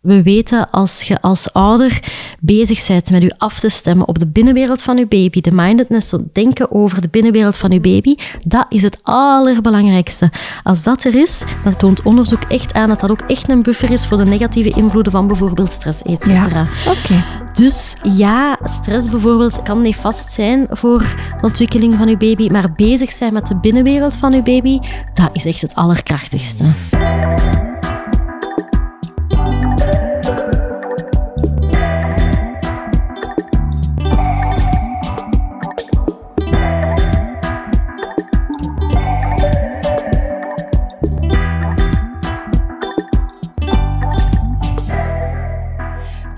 We weten als je als ouder bezig bent met je af te stemmen op de binnenwereld van je baby, de mindedness, zo denken over de binnenwereld van je baby, dat is het allerbelangrijkste. Als dat er is, dan toont onderzoek echt aan dat dat ook echt een buffer is voor de negatieve invloeden van bijvoorbeeld stress, et cetera. Ja, oké. Dus ja, stress bijvoorbeeld kan nefast zijn voor de ontwikkeling van uw baby, maar bezig zijn met de binnenwereld van uw baby, dat is echt het allerkrachtigste.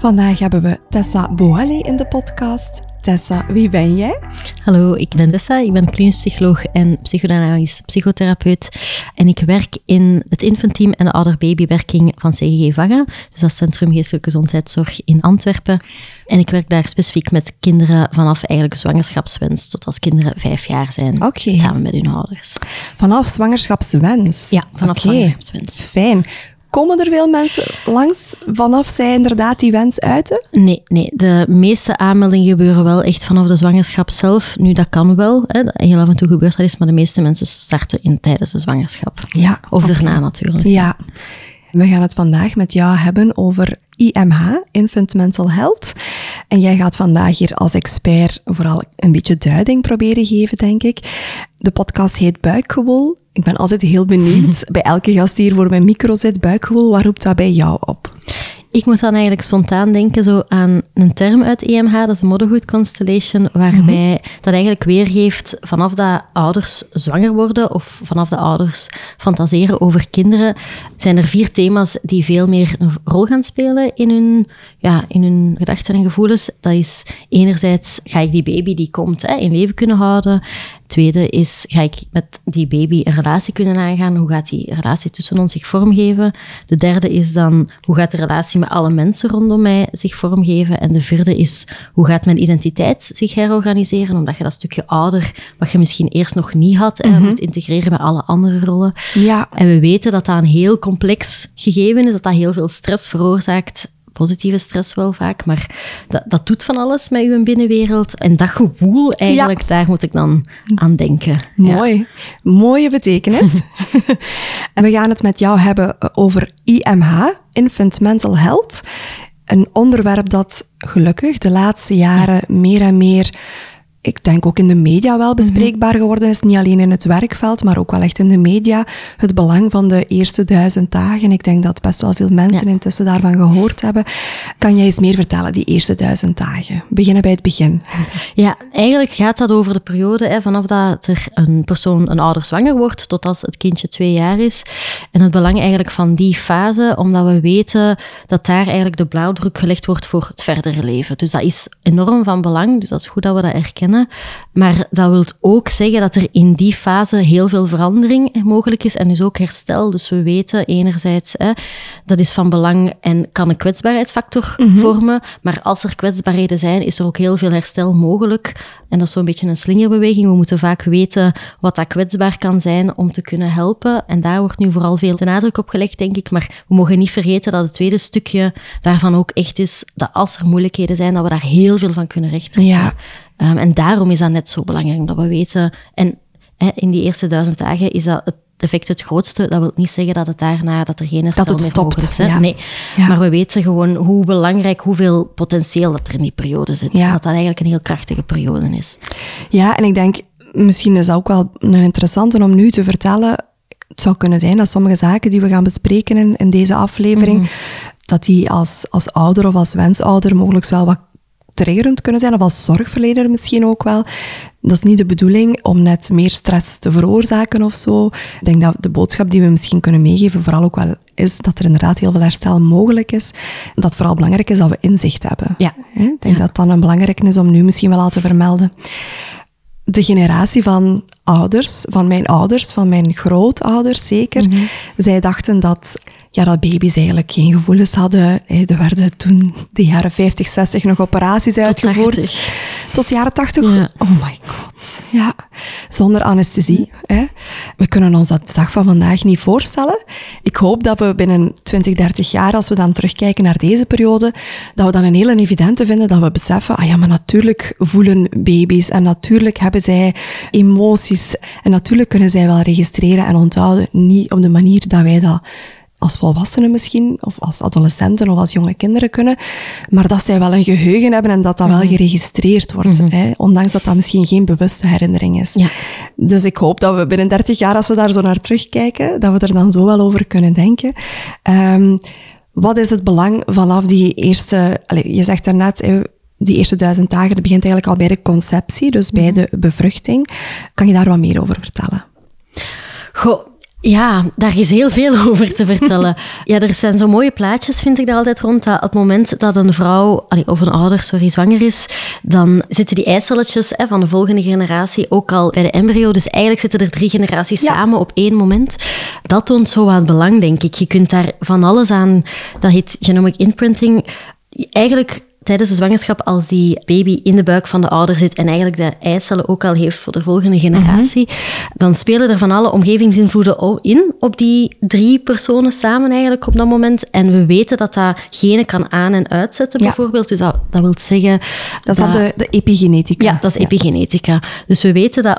Vandaag hebben we Tessa Boale in de podcast. Tessa, wie ben jij? Hallo, ik ben Tessa. Ik ben klinisch psycholoog en psychodynamisch psychotherapeut. En ik werk in het infantteam en de ouder-babywerking van CGG Vaga. Dus dat is Centrum Geestelijke Gezondheidszorg in Antwerpen. En ik werk daar specifiek met kinderen vanaf eigenlijk zwangerschapswens tot als kinderen vijf jaar zijn. Samen met hun ouders. Vanaf zwangerschapswens? Ja, vanaf zwangerschapswens. Fijn. Komen er veel mensen langs vanaf zij inderdaad die wens uiten? Nee, nee, de meeste aanmeldingen gebeuren wel echt vanaf de zwangerschap zelf. Nu, dat kan wel. Hè. Heel af en toe gebeurt dat eens, maar de meeste mensen starten in, tijdens de zwangerschap. Ja. Of daarna natuurlijk. Ja. We gaan het vandaag met jou hebben over IMH, Infant Mental Health. En jij gaat vandaag hier als expert vooral een beetje duiding proberen geven, denk ik. De podcast heet Buikgewoel. Ik ben altijd heel benieuwd, bij elke gast die hier voor mijn micro zit, buikgewoel, waar roept dat bij jou op? Ik moest dan eigenlijk spontaan denken zo aan een term uit EMH, dat is de Motherhood Constellation, waarbij dat eigenlijk weergeeft vanaf dat ouders zwanger worden of vanaf de ouders fantaseren over kinderen, zijn er vier thema's die veel meer een rol gaan spelen in hun, ja, in hun gedachten en gevoelens. Dat is enerzijds, ga ik die baby die komt hè, in leven kunnen houden? Tweede is, ga ik met die baby een relatie kunnen aangaan? Hoe gaat die relatie tussen ons zich vormgeven? De derde is dan, hoe gaat de relatie met alle mensen rondom mij zich vormgeven? En de vierde is, hoe gaat mijn identiteit zich herorganiseren? Omdat je dat stukje ouder, wat je misschien eerst nog niet had, hè, moet integreren met alle andere rollen. Ja. En we weten dat dat een heel complex gegeven is, dat dat heel veel stress veroorzaakt. Positieve stress wel vaak, maar dat, dat doet van alles met uw binnenwereld. En dat gewoel, eigenlijk, daar moet ik dan aan denken. Ja. Mooi. Mooie betekenis. en we gaan het met jou hebben over IMH, Infant Mental Health. Een onderwerp dat gelukkig de laatste jaren meer en meer, ik denk ook in de media wel bespreekbaar geworden is. Niet alleen in het werkveld, maar ook wel echt in de media. Het belang van de eerste duizend dagen. Ik denk dat best wel veel mensen Ja. intussen daarvan gehoord hebben. Kan jij eens meer vertellen, die eerste duizend dagen? Beginnen bij het begin. Ja, eigenlijk gaat dat over de periode hè, vanaf dat er een persoon, een ouder zwanger wordt, tot als het kindje twee jaar is. En het belang eigenlijk van die fase, omdat we weten dat daar eigenlijk de blauwdruk gelegd wordt voor het verdere leven. Dus dat is enorm van belang, dus dat is goed dat we dat erkennen. Maar dat wil ook zeggen dat er in die fase heel veel verandering mogelijk is en dus ook herstel. Dus we weten enerzijds, hè, dat is van belang en kan een kwetsbaarheidsfactor vormen. Maar als er kwetsbaarheden zijn, is er ook heel veel herstel mogelijk. En dat is zo'n beetje een slingerbeweging. We moeten vaak weten wat dat kwetsbaar kan zijn om te kunnen helpen. En daar wordt nu vooral veel de nadruk op gelegd, denk ik. Maar we mogen niet vergeten dat het tweede stukje daarvan ook echt is dat als er moeilijkheden zijn, dat we daar heel veel van kunnen rechtzetten. Ja. Ehm, en daarom is dat net zo belangrijk, omdat we weten... En hè, in die eerste duizend dagen is dat het effect het grootste. Dat wil niet zeggen dat het daarna dat er geen herstel het meer stopt, mogelijk is. ja. Nee, Ja. maar we weten gewoon hoe belangrijk, hoeveel potentieel dat er in die periode zit. Ja. Dat dat eigenlijk een heel krachtige periode is. Ja, en ik denk, misschien is dat ook wel een interessante om nu te vertellen. Het zou kunnen zijn dat sommige zaken die we gaan bespreken in, in deze aflevering, dat die als, als ouder of als wensouder mogelijk wel wat triggerend kunnen zijn, of als zorgverlener misschien ook wel. Dat is niet de bedoeling om net meer stress te veroorzaken of zo. Ik denk dat de boodschap die we misschien kunnen meegeven vooral ook wel is dat er inderdaad heel veel herstel mogelijk is. Dat vooral belangrijk is dat we inzicht hebben. Ja. Ik denk Ja. dat dat dan belangrijk is om nu misschien wel al te vermelden de generatie van ouders, van mijn ouders, van mijn grootouders zeker, Mhm. zij dachten dat, ja, dat baby's eigenlijk geen gevoelens hadden. Er werden toen de jaren 50, 60 nog operaties uitgevoerd. 80. tot de jaren tachtig. Ja. Oh my god. Ja. Zonder anesthesie. Hè. We kunnen ons dat de dag van vandaag niet voorstellen. Ik hoop dat we binnen 20, 30 jaar, als we dan terugkijken naar deze periode, dat we dan een hele evidente vinden dat we beseffen, ah ja, maar natuurlijk voelen baby's en natuurlijk hebben zij emoties en natuurlijk kunnen zij wel registreren en onthouden. Niet op de manier dat wij dat als volwassenen misschien, of als adolescenten of als jonge kinderen kunnen, maar dat zij wel een geheugen hebben en dat dat wel geregistreerd wordt, hè, ondanks dat dat misschien geen bewuste herinnering is. Ja. Dus ik hoop dat we binnen 30 jaar, als we daar zo naar terugkijken, dat we er dan zo wel over kunnen denken. Ehm, wat is het belang vanaf die eerste, allez, je zegt daarnet, die eerste duizend dagen, dat begint eigenlijk al bij de conceptie, dus bij de bevruchting. Kan je daar wat meer over vertellen? Goh, ja, daar is heel veel over te vertellen. ja, er zijn zo mooie plaatjes, vind ik daar altijd rond. Dat op het moment dat een vrouw, of een ouder, sorry, zwanger is, dan zitten die eicelletjes hè, van de volgende generatie ook al bij de embryo. Dus eigenlijk zitten er drie generaties Ja. samen op één moment. Dat toont zo wat belang, denk ik. Je kunt daar van alles aan, dat heet genomic imprinting. Eigenlijk tijdens de zwangerschap, als die baby in de buik van de ouder zit en eigenlijk de eicellen ook al heeft voor de volgende generatie, dan spelen er van alle omgevingsinvloeden in op die drie personen samen eigenlijk op dat moment. En we weten dat dat genen kan aan- en uitzetten Ja. bijvoorbeeld. Dus dat, dat wil zeggen... Dat is de, de epigenetica. Ja, dat is epigenetica. Dus we weten dat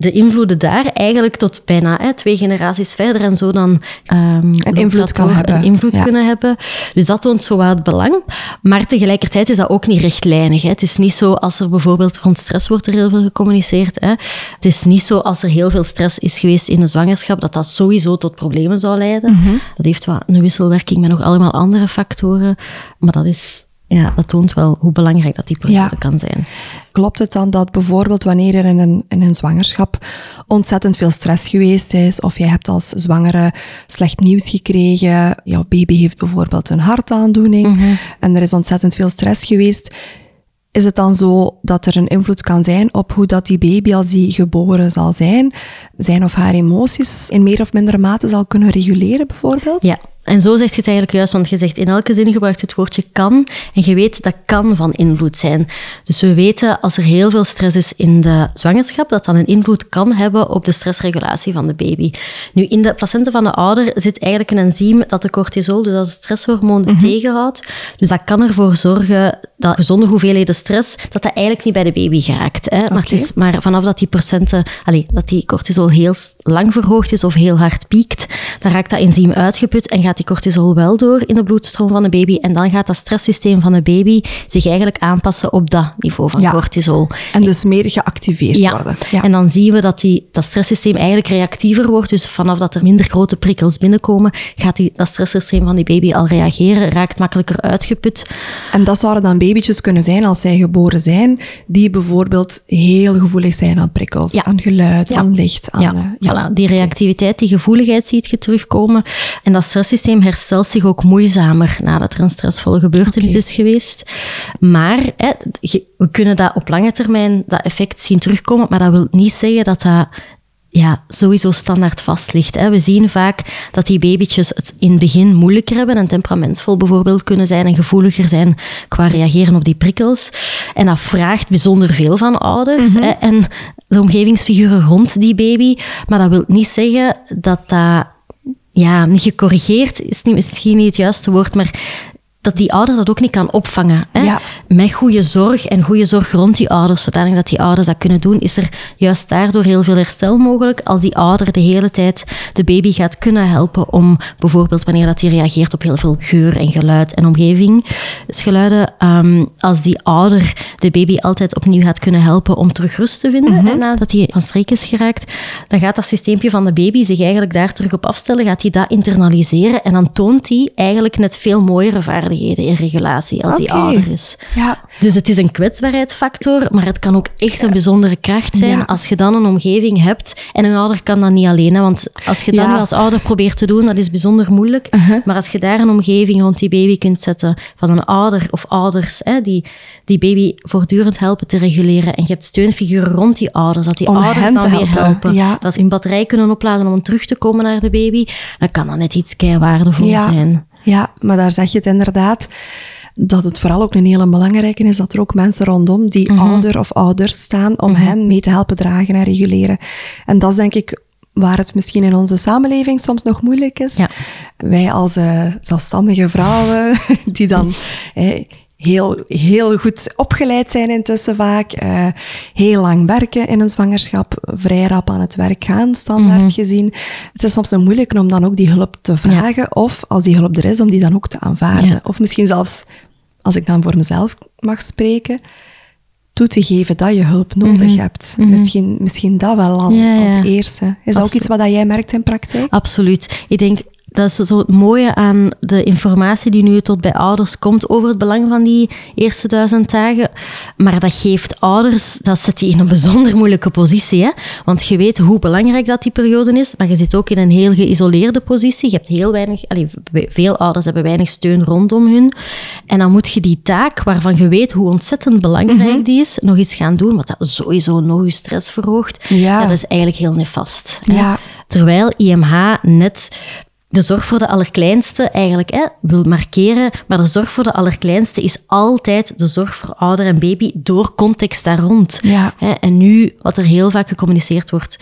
de invloeden daar eigenlijk tot bijna hè, twee generaties verder en zo dan ehm, loopt invloed kan door, hebben. Een invloed Ja. kunnen hebben. Dus dat toont zo wat het belang. Maar tegelijkertijd is dat ook niet rechtlijnig. Hè. Het is niet zo als er bijvoorbeeld rond stress wordt er heel veel gecommuniceerd. Hè. Het is niet zo als er heel veel stress is geweest in de zwangerschap dat dat sowieso tot problemen zou leiden. Mhm. Dat heeft wat een wisselwerking met nog allemaal andere factoren. Maar dat is... Ja, dat toont wel hoe belangrijk dat die periode Ja. kan zijn. Klopt het dan dat bijvoorbeeld wanneer er in een, in een zwangerschap ontzettend veel stress geweest is, of jij hebt als zwangere slecht nieuws gekregen, jouw baby heeft bijvoorbeeld een hartaandoening en er is ontzettend veel stress geweest, is het dan zo dat er een invloed kan zijn op hoe dat die baby, als die geboren zal zijn, zijn of haar emoties in meer of mindere mate zal kunnen reguleren bijvoorbeeld? Ja, en zo zegt je het eigenlijk juist, want je zegt in elke zin gebruikt het woordje kan. En je weet dat kan van invloed zijn. Dus we weten als er heel veel stress is in de zwangerschap, dat dan een invloed kan hebben op de stressregulatie van de baby. Nu, in de placenta van de ouder zit eigenlijk een enzym dat de cortisol, dus dat is het stresshormoon, tegenhoudt. Dus dat kan ervoor zorgen dat gezonde hoeveelheden stress, dat dat eigenlijk niet bij de baby geraakt. Hè? Maar, het is maar vanaf dat die procenten, allee, dat die cortisol heel lang verhoogd is of heel hard piekt, dan raakt dat enzym uitgeput en gaat die cortisol wel door in de bloedstroom van de baby. En dan gaat dat stresssysteem van de baby zich eigenlijk aanpassen op dat niveau van Ja. cortisol. En dus meer geactiveerd worden. Ja. En dan zien we dat die, dat stresssysteem eigenlijk reactiever wordt. Dus vanaf dat er minder grote prikkels binnenkomen, gaat die, dat stresssysteem van die baby al reageren, raakt makkelijker uitgeput. En dat zouden dan babytjes kunnen zijn als zij geboren zijn, die bijvoorbeeld heel gevoelig zijn aan prikkels, Ja. aan geluid, aan licht. Aan, ja, eh, voilà. die reactiviteit, die gevoeligheid ziet je terugkomen. En dat stresssysteem herstelt zich ook moeizamer nadat er een stressvolle gebeurtenis is geweest. Maar hè, we kunnen dat op lange termijn, dat effect zien terugkomen, maar dat wil niet zeggen dat dat ja, sowieso standaard vast ligt. Hè. We zien vaak dat die babytjes het in het begin moeilijker hebben en temperamentvol bijvoorbeeld kunnen zijn en gevoeliger zijn qua reageren op die prikkels. En dat vraagt bijzonder veel van ouders hè, en de omgevingsfiguren rond die baby. Maar dat wil niet zeggen dat dat ja, gecorrigeerd is misschien niet het juiste woord, maar dat die ouder dat ook niet kan opvangen. Hè? Ja. Met goede zorg en goede zorg rond die ouders, zodanig dat die ouders dat kunnen doen, is er juist daardoor heel veel herstel mogelijk. Als die ouder de hele tijd de baby gaat kunnen helpen om bijvoorbeeld wanneer dat hij reageert op heel veel geur en geluid en omgevingsgeluiden, ehm, als die ouder de baby altijd opnieuw gaat kunnen helpen om terug rust te vinden hè, nadat hij van streek is geraakt, dan gaat dat systeempje van de baby zich eigenlijk daar terug op afstellen, gaat hij dat internaliseren en dan toont hij eigenlijk net veel mooiere vaardigheden in regulatie als die ouder is. Ja. Dus het is een kwetsbaarheidsfactor, maar het kan ook echt een bijzondere kracht zijn Ja. als je dan een omgeving hebt. En een ouder kan dat niet alleen, hè, want als je dat Ja. nu als ouder probeert te doen, dat is bijzonder moeilijk. Maar als je daar een omgeving rond die baby kunt zetten van een ouder of ouders hè, die die baby voortdurend helpen te reguleren en je hebt steunfiguren rond die ouders, dat die Om ouders dan weer helpen, helpen, ja. dat ze een batterij kunnen opladen om terug te komen naar de baby, dan kan dat net iets kei waardevol zijn. Ja, maar daar zeg je het inderdaad. dat het vooral ook een hele belangrijke is dat er ook mensen rondom die Mhm. ouder of ouders staan om hen mee te helpen dragen en reguleren. En dat is denk ik waar het misschien in onze samenleving soms nog moeilijk is. Ja. Wij als eh, zelfstandige vrouwen, die dan eh, heel, heel goed opgeleid zijn intussen vaak, eh, heel lang werken in een zwangerschap, vrij rap aan het werk gaan, standaard Mhm. gezien. Het is soms een moeilijk om dan ook die hulp te vragen, of als die hulp er is, om die dan ook te aanvaarden. Ja. Of misschien zelfs, als ik dan voor mezelf mag spreken, toe te geven dat je hulp nodig hebt. Misschien, misschien dat wel al Mhm. Ja, als eerste. Is dat ook iets wat jij merkt in praktijk? Absoluut. Ik denk dat is zo het mooie aan de informatie die nu tot bij ouders komt over het belang van die eerste duizend dagen. Maar dat geeft ouders, dat zet die in een bijzonder moeilijke positie. Hè? Want je weet hoe belangrijk dat die periode is, maar je zit ook in een heel geïsoleerde positie. Je hebt heel weinig, allee, veel ouders hebben weinig steun rondom hun. En dan moet je die taak, waarvan je weet hoe ontzettend belangrijk die is, nog eens gaan doen, wat dat sowieso nog je stress verhoogt. Ja. dat is eigenlijk heel nefast. hè. Ja. Terwijl IMH net de zorg voor de allerkleinste eigenlijk hè, wil markeren, maar de zorg voor de allerkleinste is altijd de zorg voor ouder en baby door context daar rond. Ja. En nu, wat er heel vaak gecommuniceerd wordt,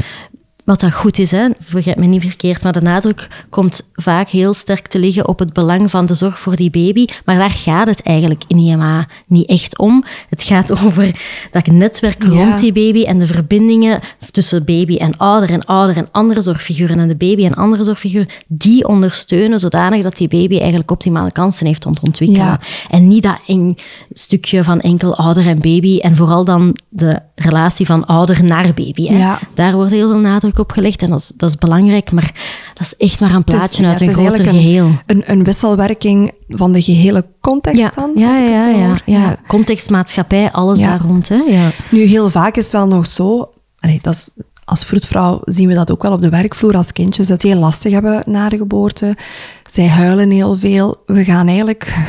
wat dat goed is, hè, vergeet me niet verkeerd, maar de nadruk komt vaak heel sterk te liggen op het belang van de zorg voor die baby. Maar daar gaat het eigenlijk in IMA niet echt om. Het gaat over dat netwerk Ja. rond die baby en de verbindingen tussen baby en ouder en ouder en andere zorgfiguren en de baby en andere zorgfiguren, die ondersteunen zodanig dat die baby eigenlijk optimale kansen heeft om te ontwikkelen. Ja. En niet dat eng stukje van enkel ouder en baby en vooral dan de relatie van ouder naar baby. Hè. Ja. Daar wordt heel veel nadruk op gelegd en dat is, dat is belangrijk, maar dat is echt maar een plaatje uit een groter geheel. Een, een, een wisselwerking van de gehele context Ja, dan, ja, ja, ja, ja. Context, maatschappij, alles daar rond. Hè? Ja. Nu, heel vaak is het wel nog zo... Dat is, als vroedvrouw zien we dat ook wel op de werkvloer, als kindjes het heel lastig hebben na de geboorte. Zij huilen heel veel. We gaan eigenlijk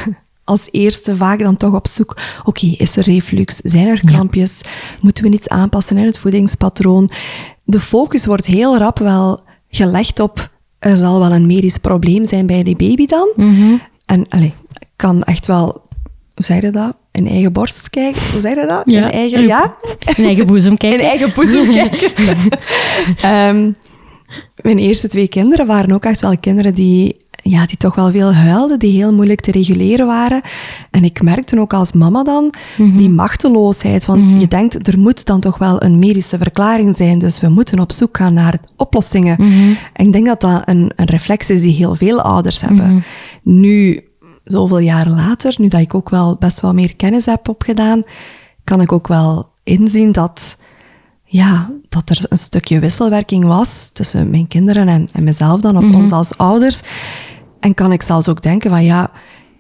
als eerste vaak dan toch op zoek. Oké, is er reflux? Zijn er krampjes? Moeten we iets aanpassen in het voedingspatroon? De focus wordt heel rap wel gelegd op... Er zal wel een medisch probleem zijn bij die baby dan. En allee, ik kan echt wel... Hoe zeg je dat? In eigen borst kijken? Hoe zeg je dat? Ja. In eigen... Ja? In eigen boezem kijken. in eigen boezem kijken. Ehm, mijn eerste twee kinderen waren ook echt wel kinderen die, ja, die toch wel veel huilden, die heel moeilijk te reguleren waren. En ik merkte ook als mama dan die machteloosheid, want je denkt, er moet dan toch wel een medische verklaring zijn, dus we moeten op zoek gaan naar oplossingen. En ik denk dat dat een, een reflex is die heel veel ouders hebben. Nu, zoveel jaren later, nu dat ik ook wel best wel meer kennis heb opgedaan, kan ik ook wel inzien dat ja, dat er een stukje wisselwerking was tussen mijn kinderen en, en mezelf dan, of ons als ouders. En kan ik zelfs ook denken van ja,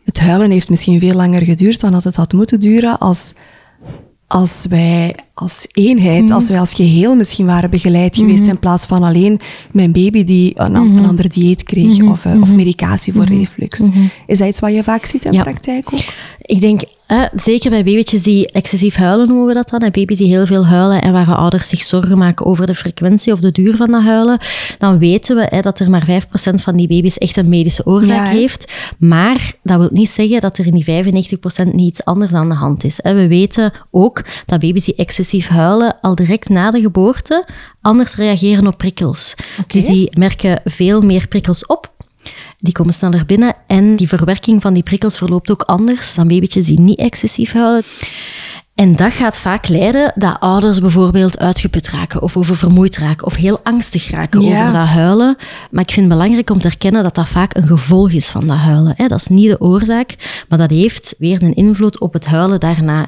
het huilen heeft misschien veel langer geduurd dan dat het had moeten duren als, als wij als eenheid, als wij als geheel misschien waren begeleid geweest in plaats van alleen mijn baby die een, een ander dieet kreeg of, eh, of medicatie voor reflux. Is dat iets wat je vaak ziet in Ja. praktijk ook? Ik denk, zeker bij babytjes die excessief huilen, noemen we dat dan. Hè, baby's die heel veel huilen en waar ouders zich zorgen maken over de frequentie of de duur van dat huilen, dan weten we hè, dat er maar 5% van die baby's echt een medische oorzaak Ja, heeft. Maar dat wil niet zeggen dat er in die 95% niet iets anders aan de hand is. Hè. We weten ook dat baby's die excessief huilen al direct na de geboorte anders reageren op prikkels. Dus die merken veel meer prikkels op. Die komen sneller binnen en die verwerking van die prikkels verloopt ook anders dan babytjes die niet excessief huilen. En dat gaat vaak leiden dat ouders bijvoorbeeld uitgeput raken of oververmoeid raken of heel angstig raken Ja. over dat huilen. Maar ik vind het belangrijk om te erkennen dat dat vaak een gevolg is van dat huilen. Dat is niet de oorzaak, maar dat heeft weer een invloed op het huilen daarna.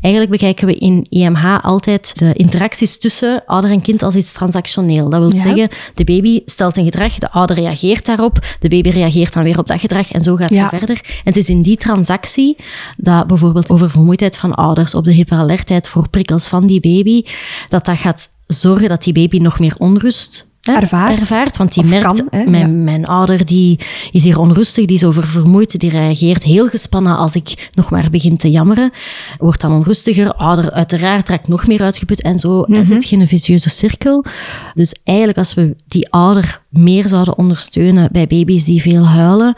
Eigenlijk bekijken we in IMH altijd de interacties tussen ouder en kind als iets transactioneel. Dat wil Ja. zeggen, de baby stelt een gedrag, de ouder reageert daarop, de baby reageert dan weer op dat gedrag en zo gaat Ja. het verder. En het is in die transactie dat bijvoorbeeld oververmoeidheid van ouders, op de hyperalertheid voor prikkels van die baby, dat dat gaat zorgen dat die baby nog meer onrust hè, Ervaart. Want die Of merkt, kan, hè, mijn, ja. mijn ouder die is hier onrustig, die is oververmoeid, die reageert heel gespannen als ik nog maar begin te jammeren. Wordt dan onrustiger, ouder uiteraard raakt nog meer uitgeput en zo Mhm. zit je in een vicieuze cirkel. Dus eigenlijk als we die ouder meer zouden ondersteunen bij baby's die veel huilen,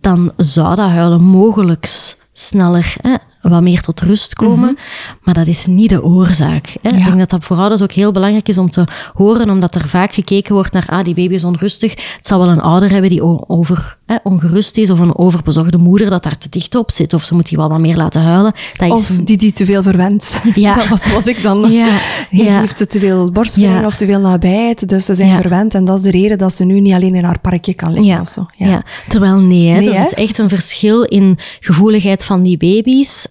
dan zou dat huilen mogelijk sneller hè, wat meer tot rust komen. Maar dat is niet de oorzaak. Hè. Ik denk dat dat voor ouders ook heel belangrijk is om te horen, omdat er vaak gekeken wordt naar, ah, die baby is onrustig. Het zal wel een ouder hebben die over, ongerust is, of een overbezorgde moeder dat daar te dicht op zit, of ze moet die wel wat meer laten huilen. Dat of is... die die te veel verwendt. Ja. dat was wat ik dan... Ja. Ja. heeft te veel borstvoeding Ja. of te veel nabijheid, dus ze zijn Ja. verwend en dat is de reden dat ze nu niet alleen in haar parkje kan liggen Ja. of zo. Ja. terwijl nee, hè, Nee, dat hè? is echt een verschil in gevoeligheid van die baby's.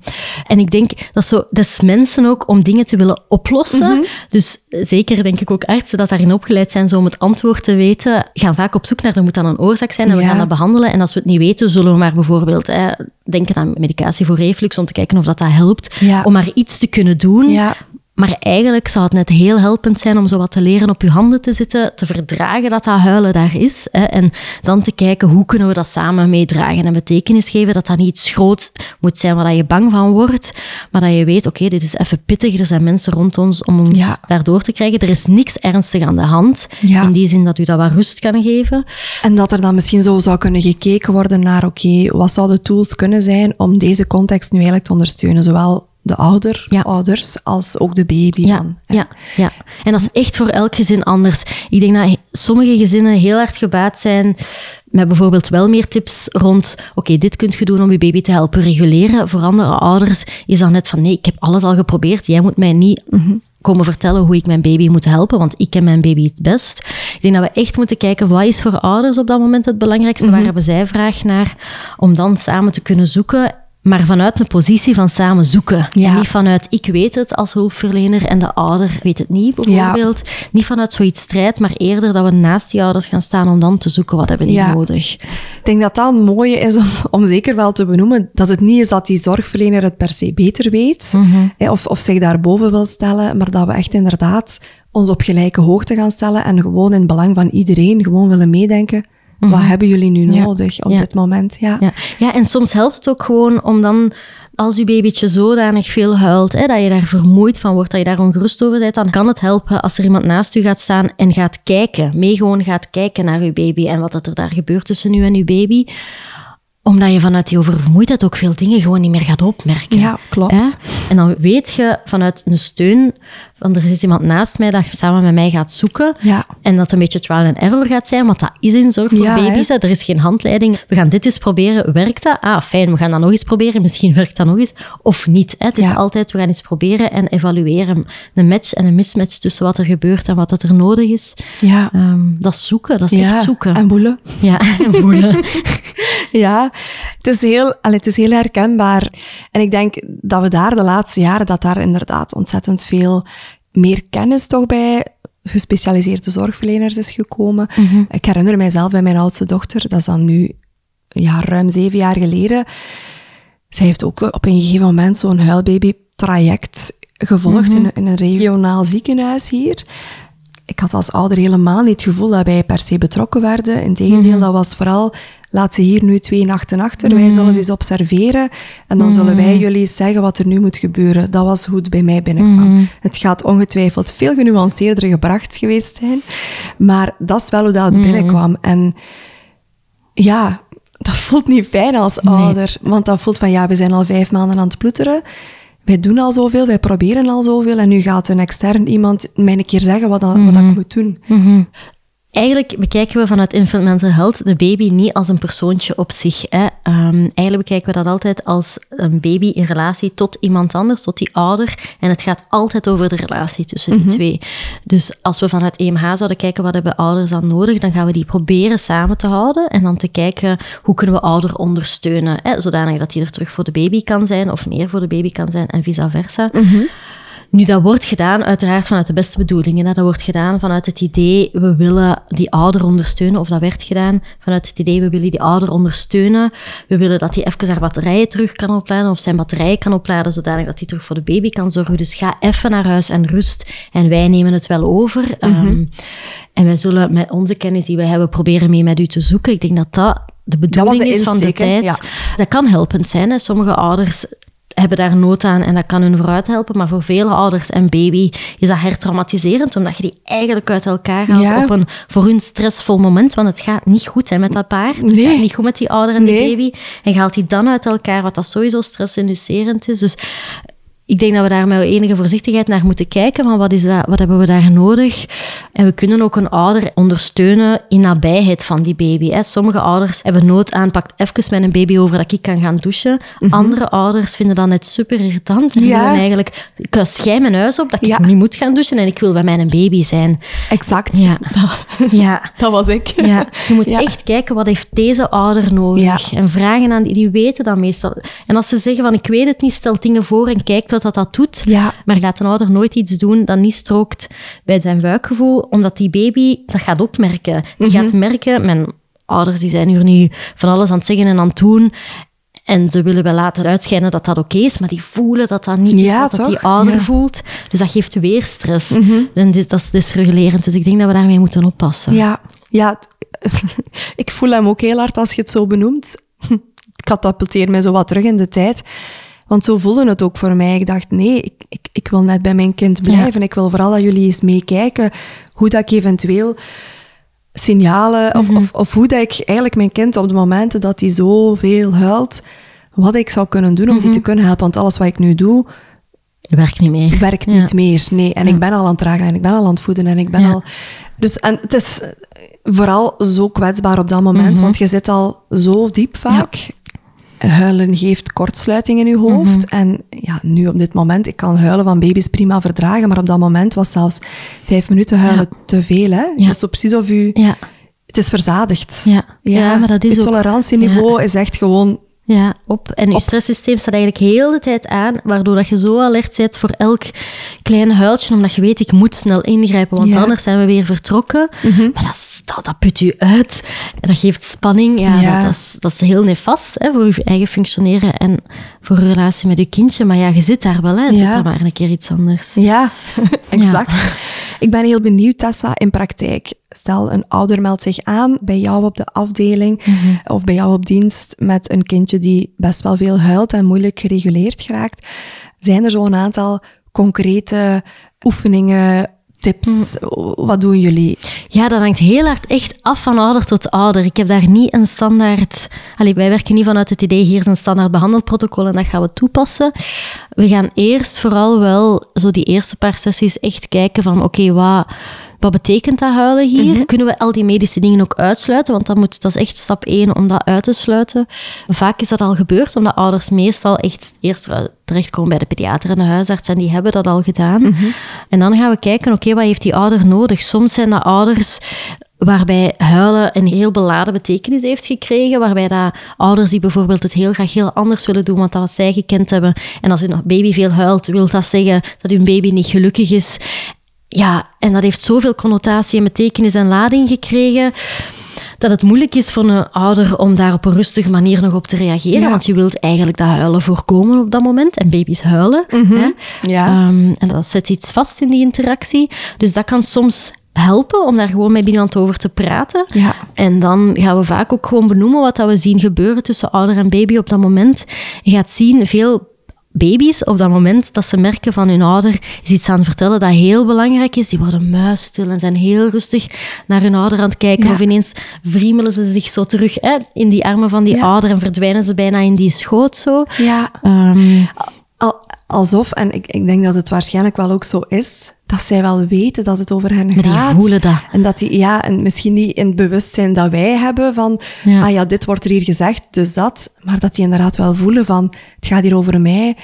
En ik denk dat zo, dat is mensen ook om dingen te willen oplossen. Mhm. Dus zeker denk ik ook artsen dat daarin opgeleid zijn zo om het antwoord te weten, gaan vaak op zoek naar, er moet dan een oorzaak zijn en we gaan dat behandelen. En als we het niet weten, zullen we maar bijvoorbeeld hè, denken aan medicatie voor reflux om te kijken of dat, dat helpt. Ja. Om maar iets te kunnen doen. Ja. Maar eigenlijk zou het net heel helpend zijn om zo wat te leren op je handen te zitten, te verdragen dat dat huilen daar is. Hè, en dan te kijken hoe kunnen we dat samen meedragen en betekenis geven. Dat dat niet iets groot moet zijn waar je bang van wordt, maar dat je weet, oké, dit is even pittig. Er zijn mensen rond ons om ons Ja. daardoor te krijgen. Er is niks ernstig aan de hand. Ja. In die zin dat u dat wat rust kan geven. En dat er dan misschien zo zou kunnen gekeken worden naar, oké, wat zouden tools kunnen zijn om deze context nu eigenlijk te ondersteunen? Zowel de ouder, Ja. ouders, als ook de baby. Ja, dan. ja, ja. En dat is echt voor elk gezin anders. Ik denk dat sommige gezinnen heel hard gebaat zijn met bijvoorbeeld wel meer tips rond, oké, dit kunt je doen om je baby te helpen reguleren. Voor andere ouders is dat net van, nee, ik heb alles al geprobeerd. Jij moet mij niet komen vertellen hoe ik mijn baby moet helpen, want ik ken mijn baby het best. Ik denk dat we echt moeten kijken, wat is voor ouders op dat moment het belangrijkste? Waar hebben zij vraag naar? Om dan samen te kunnen zoeken maar vanuit een positie van samen zoeken. Ja. En niet vanuit ik weet het als hulpverlener en de ouder weet het niet, bijvoorbeeld. Niet vanuit zoiets strijd, maar eerder dat we naast die ouders gaan staan om dan te zoeken wat hebben die Ja. nodig. Ik denk dat dat een mooie is om, om zeker wel te benoemen, dat het niet is dat die zorgverlener het per se beter weet, hè, of, of zich daarboven wil stellen, maar dat we echt inderdaad ons op gelijke hoogte gaan stellen en gewoon in het belang van iedereen gewoon willen meedenken. Wat hebben jullie nu Ja. nodig op Ja. dit moment? Ja. Ja. ja, en soms helpt het ook gewoon om dan, als je babytje zodanig veel huilt, hè, dat je daar vermoeid van wordt, dat je daar ongerust over bent, dan kan het helpen als er iemand naast u gaat staan en gaat kijken. Mee gewoon gaat kijken naar uw baby en wat dat er daar gebeurt tussen u en uw baby. Omdat je vanuit die oververmoeidheid ook veel dingen gewoon niet meer gaat opmerken. Ja, klopt. Hè? En dan weet je vanuit een steun, van er is iemand naast mij dat samen met mij gaat zoeken. Ja. En dat een beetje trial and error gaat zijn, want dat is in zorg voor Ja, baby's. hè. Er is geen handleiding. We gaan dit eens proberen. Werkt dat? Ah, fijn, we gaan dat nog eens proberen. Misschien werkt dat nog eens. Of niet. Hè. Het is altijd, we gaan eens proberen en evalueren. Een match en een mismatch tussen wat er gebeurt en wat dat er nodig is. Ja. Ehm, dat is zoeken, dat is echt zoeken. En boelen. Ja, en voelen. Ja, het is, heel, allee, het is heel herkenbaar. En ik denk dat we daar de laatste jaren, dat daar inderdaad ontzettend veel meer kennis toch bij gespecialiseerde zorgverleners is gekomen. Ik herinner mijzelf bij mijn oudste dochter, dat is dan nu ja, ruim zeven jaar geleden. Zij heeft ook op een gegeven moment zo'n huilbaby-traject gevolgd in, een- in een regionaal ziekenhuis hier. Ik had als ouder helemaal niet het gevoel dat wij per se betrokken werden. Integendeel, dat was vooral, laat ze hier nu twee nachten achter. Wij zullen ze eens observeren en dan zullen wij jullie eens zeggen wat er nu moet gebeuren. Dat was hoe het bij mij binnenkwam. Het gaat ongetwijfeld veel genuanceerder gebracht geweest zijn, maar dat is wel hoe dat het binnenkwam. En ja, dat voelt niet fijn als ouder, want dat voelt van ja, we zijn al vijf maanden aan het ploeteren. Wij doen al zoveel, wij proberen al zoveel en nu gaat een extern iemand mij een keer zeggen wat, dat, wat dat ik moet doen. Eigenlijk bekijken we vanuit Infant Mental Health de baby niet als een persoontje op zich. Hè. Ehm, eigenlijk bekijken we dat altijd als een baby in relatie tot iemand anders, tot die ouder. En het gaat altijd over de relatie tussen die twee. Dus als we vanuit EMH zouden kijken wat hebben ouders dan nodig, dan gaan we die proberen samen te houden. En dan te kijken hoe kunnen we ouder ondersteunen. Hè, zodanig dat die er terug voor de baby kan zijn of meer voor de baby kan zijn en vice versa. Nu, dat wordt gedaan uiteraard vanuit de beste bedoelingen. Hè. Dat wordt gedaan vanuit het idee, we willen die ouder ondersteunen. Of dat werd gedaan vanuit het idee, we willen die ouder ondersteunen. We willen dat hij even haar batterijen terug kan opladen of zijn batterijen kan opladen, zodanig dat hij terug voor de baby kan zorgen. Dus ga even naar huis en rust. En wij nemen het wel over. Ehm, en wij zullen met onze kennis die wij hebben proberen mee met u te zoeken. Ik denk dat dat de bedoeling de is van de tijd. Ja. Dat kan helpend zijn. Hè. Sommige ouders hebben daar nood aan en dat kan hun vooruit helpen. Maar voor vele ouders en baby is dat hertraumatiserend, omdat je die eigenlijk uit elkaar haalt Ja. op een voor hun stressvol moment. Want het gaat niet goed hè, met dat paar. Het Nee. gaat niet goed met die ouder en Nee. die baby. En je haalt die dan uit elkaar, wat dat sowieso stressinducerend is. Dus ik denk dat we daar met enige voorzichtigheid naar moeten kijken. Van wat, is dat, wat hebben we daar nodig? En we kunnen ook een ouder ondersteunen in nabijheid van die baby. Hè. Sommige ouders hebben nood aan, pak even met een baby over dat ik kan gaan douchen. Andere ouders vinden dat net super irritant. En Mhm. Ja. willen eigenlijk, kust jij mijn huis op dat ik Ja. niet moet gaan douchen en ik wil bij mijn baby zijn. Exact. Ja. Ja. Dat was ik. Ja, je moet echt kijken wat heeft deze ouder nodig. En vragen aan die, die weten dat meestal. En als ze zeggen van ik weet het niet, stel dingen voor en kijkt wat dat, dat doet. Ja. Maar laat een ouder nooit iets doen dat niet strookt bij zijn buikgevoel, omdat die baby dat gaat opmerken. Die Mhm. gaat merken, mijn ouders die zijn hier nu van alles aan het zeggen en aan het doen. En ze willen wel laten uitschijnen dat dat oké is, maar die voelen dat dat niet is Ja, wat dat die ouder Ja. Mhm. voelt. Dus dat geeft weer stress. En dit, dat is dysregulerend. Dus ik denk dat we daarmee moeten oppassen. Ja, ja ik voel hem ook heel hard als je het zo benoemt. Ik katapulteer mij zo wat terug in de tijd. Want zo voelde het ook voor mij. Ik dacht, nee, ik, ik, ik wil net bij mijn kind blijven. Ik wil vooral dat jullie eens meekijken hoe dat ik eventueel signalen, of, of, of hoe dat ik eigenlijk mijn kind op de momenten dat hij zoveel huilt, wat ik zou kunnen doen om die te kunnen helpen. Want alles wat ik nu doe, werkt niet meer. werkt Ja. niet meer. Nee, en ik ben al aan het dragen en ik ben al aan het voeden en ik ben Ja. al... Dus en het is vooral zo kwetsbaar op dat moment, Mhm. want je zit al zo diep vaak. Huilen geeft kortsluiting in je hoofd. Mhm. En ja, nu op dit moment, ik kan huilen van baby's prima verdragen, maar op dat moment was zelfs vijf minuten huilen te veel. Hè? Ja. Het is zo precies of u... Ja, Het is verzadigd. ja. ja, maar dat is je ook... tolerantieniveau is echt gewoon... Ja, op. En je stresssysteem staat eigenlijk heel de tijd aan, waardoor dat je zo alert bent voor elk klein huiltje, omdat je weet, ik moet snel ingrijpen, want. Mhm. anders zijn we weer vertrokken. Maar dat, is- dat, dat put u uit. En dat geeft spanning. Ja, Ja. Dat, dat, is, dat is heel nefast hè, voor je eigen functioneren en voor je relatie met je kindje. Maar ja, je zit daar wel, hè. en Ja. doet dan maar een keer iets anders. Ja, exact. Ik ben heel benieuwd, Tessa, in praktijk. Stel, een ouder meldt zich aan bij jou op de afdeling of bij jou op dienst met een kindje die best wel veel huilt en moeilijk gereguleerd geraakt. Zijn er zo'n aantal concrete oefeningen, tips? Wat doen jullie? Ja, dat hangt heel hard echt af van ouder tot ouder. Ik heb daar niet een standaard... Allee, wij werken niet vanuit het idee, hier is een standaard behandelprotocol en dat gaan we toepassen. We gaan eerst vooral wel, zo die eerste paar sessies, echt kijken van, oké, wat... Wat betekent dat huilen hier? Kunnen we al die medische dingen ook uitsluiten? Want dat, moet, dat is echt stap één om dat uit te sluiten. Vaak is dat al gebeurd, omdat ouders meestal echt eerst terechtkomen bij de pediater en de huisarts en die hebben dat al gedaan. En dan gaan we kijken, oké, wat heeft die ouder nodig? Soms zijn dat ouders waarbij huilen een heel beladen betekenis heeft gekregen, waarbij dat ouders die bijvoorbeeld het heel graag heel anders willen doen, want dat wat zij gekend hebben, en als hun baby veel huilt, wil dat zeggen dat hun baby niet gelukkig is. Ja, en dat heeft zoveel connotatie en betekenis en lading gekregen dat het moeilijk is voor een ouder om daar op een rustige manier nog op te reageren. Ja. Want je wilt eigenlijk dat huilen voorkomen op dat moment. En baby's huilen. hè. Ja. Ehm, en dat zet iets vast in die interactie. Dus dat kan soms helpen om daar gewoon met iemand over te praten. Ja. En dan gaan we vaak ook gewoon benoemen wat dat we zien gebeuren tussen ouder en baby op dat moment. Je gaat zien, veel baby's op dat moment dat ze merken van hun ouder is iets aan het vertellen dat heel belangrijk is. Die worden muisstil en zijn heel rustig naar hun ouder aan het kijken. Ja. Of ineens vriemelen ze zich zo terug hè, in die armen van die Ja. ouder en verdwijnen ze bijna in die schoot zo. Ja. Ehm, Al- alsof, en ik, ik denk dat het waarschijnlijk wel ook zo is, dat zij wel weten dat het over hen Maar die gaat. voelen dat. En dat die, ja, en misschien niet in het bewustzijn dat wij hebben van, Ja. ah ja, dit wordt er hier gezegd, dus dat. Maar dat die inderdaad wel voelen van, het gaat hier over mij.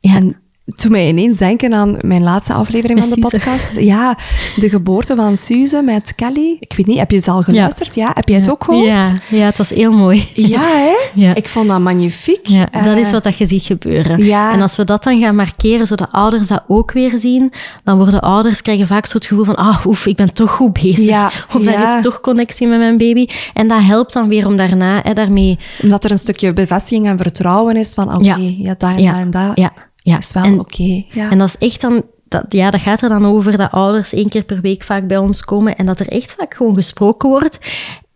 Ja. En toen mij ineens denken aan mijn laatste aflevering Met van de Suze. podcast. Ja, de geboorte van Suze met Kelly. Ik weet niet, heb je het al geluisterd? Ja. Heb je het ook gehoord? Ja, ja, het was heel mooi. Ja, hè? Ja. Ik vond dat magnifiek. Dat Eh, is wat dat je ziet gebeuren. ja. En als we dat dan gaan markeren, zodat ouders dat ook weer zien, dan worden ouders krijgen vaak zo het gevoel van, ah, oef, ik ben toch goed bezig. Of er ja. is toch connectie met mijn baby. En dat helpt dan weer om daarna hè, daarmee... Omdat er een stukje bevestiging en vertrouwen is van, oké, Ja. ja. dat en dat en dat ja, ja. is wel oké. Ja. En dat is echt dan... Dat, ja, dat gaat er dan over dat ouders één keer per week vaak bij ons komen en dat er echt vaak gewoon gesproken wordt.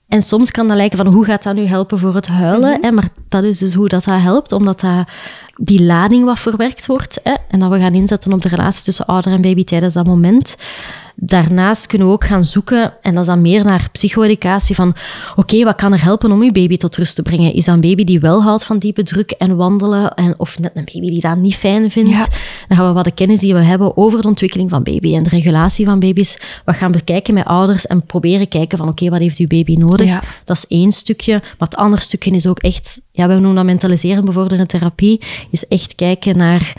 En soms kan dat lijken van, hoe gaat dat nu helpen voor het huilen? Hè? Maar dat is dus hoe dat, dat helpt, omdat dat die lading wat verwerkt wordt. Hè, en dat we gaan inzetten op de relatie tussen ouder en baby tijdens dat moment. Daarnaast kunnen we ook gaan zoeken, en dat is dan meer naar psycho-educatie, van oké, wat kan er helpen om uw baby tot rust te brengen? Is dat een baby die wel houdt van diepe druk en wandelen, en, of net een baby die dat niet fijn vindt? Ja. Dan gaan we wat de kennis die we hebben over de ontwikkeling van baby en de regulatie van baby's, wat gaan bekijken met ouders en proberen kijken van oké, wat heeft uw baby nodig? Ja. Dat is één stukje. Maar het andere stukje is ook echt, ja, we noemen dat mentaliseren bevorderende therapie, is echt kijken naar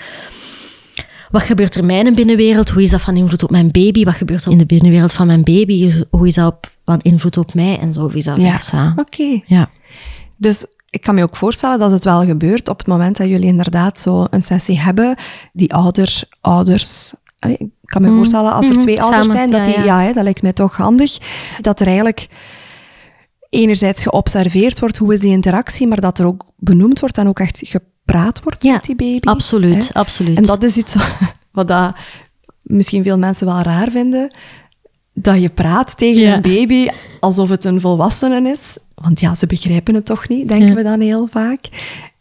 wat gebeurt er in mijn binnenwereld? Hoe is dat van invloed op mijn baby? Wat gebeurt er in de binnenwereld van mijn baby? Hoe is dat op, wat invloed op mij? En zo is dat Ja, versa. oké. Ja. Dus ik kan me ook voorstellen dat het wel gebeurt op het moment dat jullie inderdaad zo een sessie hebben, die ouder, ouders... eh, Ik kan me voorstellen, als er Mhm, twee ouders zijn, dat die, ja. dat lijkt mij toch handig, dat er eigenlijk enerzijds geobserveerd wordt, hoe is die interactie, maar dat er ook benoemd wordt en ook echt gepraat wordt Ja, met die baby. Absoluut, hè. absoluut. En dat is iets wat, dat misschien veel mensen wel raar vinden. Dat je praat tegen Ja. een baby alsof het een volwassene is. Want ja, ze begrijpen het toch niet, denken Ja. we dan heel vaak.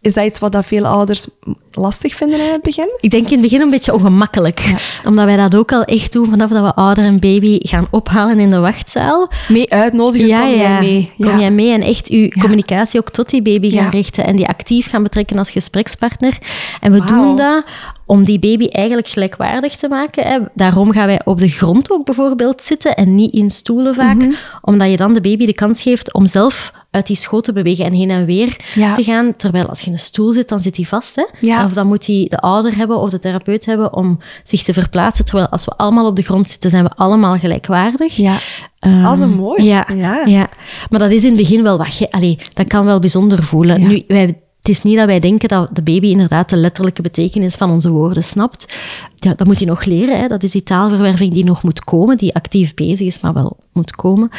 Is dat iets wat dat veel ouders lastig vinden in het begin? Ik denk in het begin een beetje ongemakkelijk. Omdat wij dat ook al echt doen vanaf dat we ouder en baby gaan ophalen in de wachtzaal. Mee uitnodigen, kom jij mee. Kom jij mee en echt uw communicatie ook tot die baby gaan Ja. richten en die actief gaan betrekken als gesprekspartner. En we doen dat om die baby eigenlijk gelijkwaardig te maken. Hè. Daarom gaan wij op de grond ook bijvoorbeeld zitten en niet in stoelen vaak. Mhm. Omdat je dan de baby de kans geeft om zelf uit die schoot te bewegen en heen en weer Ja. te gaan. Terwijl als je in een stoel zit, dan zit hij vast. Hè? Ja. Of dan moet hij de ouder hebben of de therapeut hebben om zich te verplaatsen. Terwijl als we allemaal op de grond zitten, zijn we allemaal gelijkwaardig. Ja. Ehm, Als een mooi. Ja, Ja. ja. maar dat is in het begin wel wat... Allee, dat kan wel bijzonder voelen. Nu, wij, het is niet dat wij denken dat de baby inderdaad de letterlijke betekenis van onze woorden snapt. Ja, dat moet hij nog leren. Hè. Dat is die taalverwerving die nog moet komen, die actief bezig is, maar wel moet komen.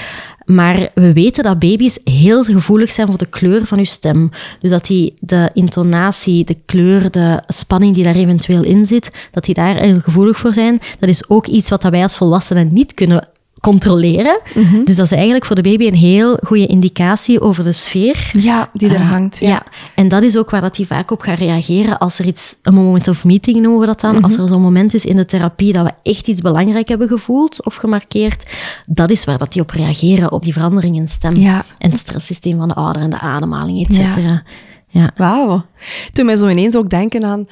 Maar we weten dat baby's heel gevoelig zijn voor de kleur van uw stem. Dus dat die de intonatie, de kleur, de spanning die daar eventueel in zit, dat die daar heel gevoelig voor zijn. Dat is ook iets wat wij als volwassenen niet kunnen controleren. Dus dat is eigenlijk voor de baby een heel goede indicatie over de sfeer. Ja, die er Eh, hangt. Ja. en dat is ook waar dat hij vaak op gaat reageren als er iets, een moment of meeting noemen we dat dan, als er zo'n moment is in de therapie dat we echt iets belangrijk hebben gevoeld of gemarkeerd, dat is waar dat die op reageren, op die verandering in stem. Ja. En het stresssysteem van de ouder en de ademhaling, et cetera. Ja. Wauw. Toen mij zo ineens ook denken aan...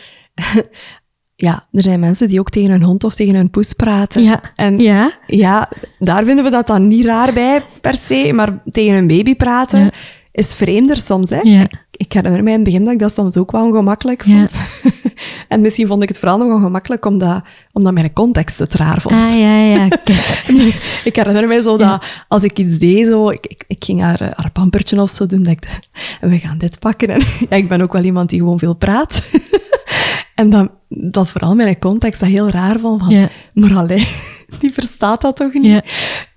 Ja, er zijn mensen die ook tegen hun hond of tegen hun poes praten. Ja. En Ja. ja, daar vinden we dat dan niet raar bij, per se. Maar tegen een baby praten Ja. is vreemder soms. Hè? Ja. Ik, ik herinner mij in het begin dat ik dat soms ook wel ongemakkelijk Ja. vond. en misschien vond ik het vooral nog ongemakkelijk omdat, omdat mijn context het raar vond. Ah, ja, ja. Ik herinner mij zo dat als ik iets deed, zo, ik, ik, ik ging haar, haar pampertje of zo doen, dat ik, we gaan dit pakken. En ja, ik ben ook wel iemand die gewoon veel praat. En dan, dat vooral mijn context dat heel raar vond. Van, Ja. Maar allee, die verstaat dat toch niet? Ja.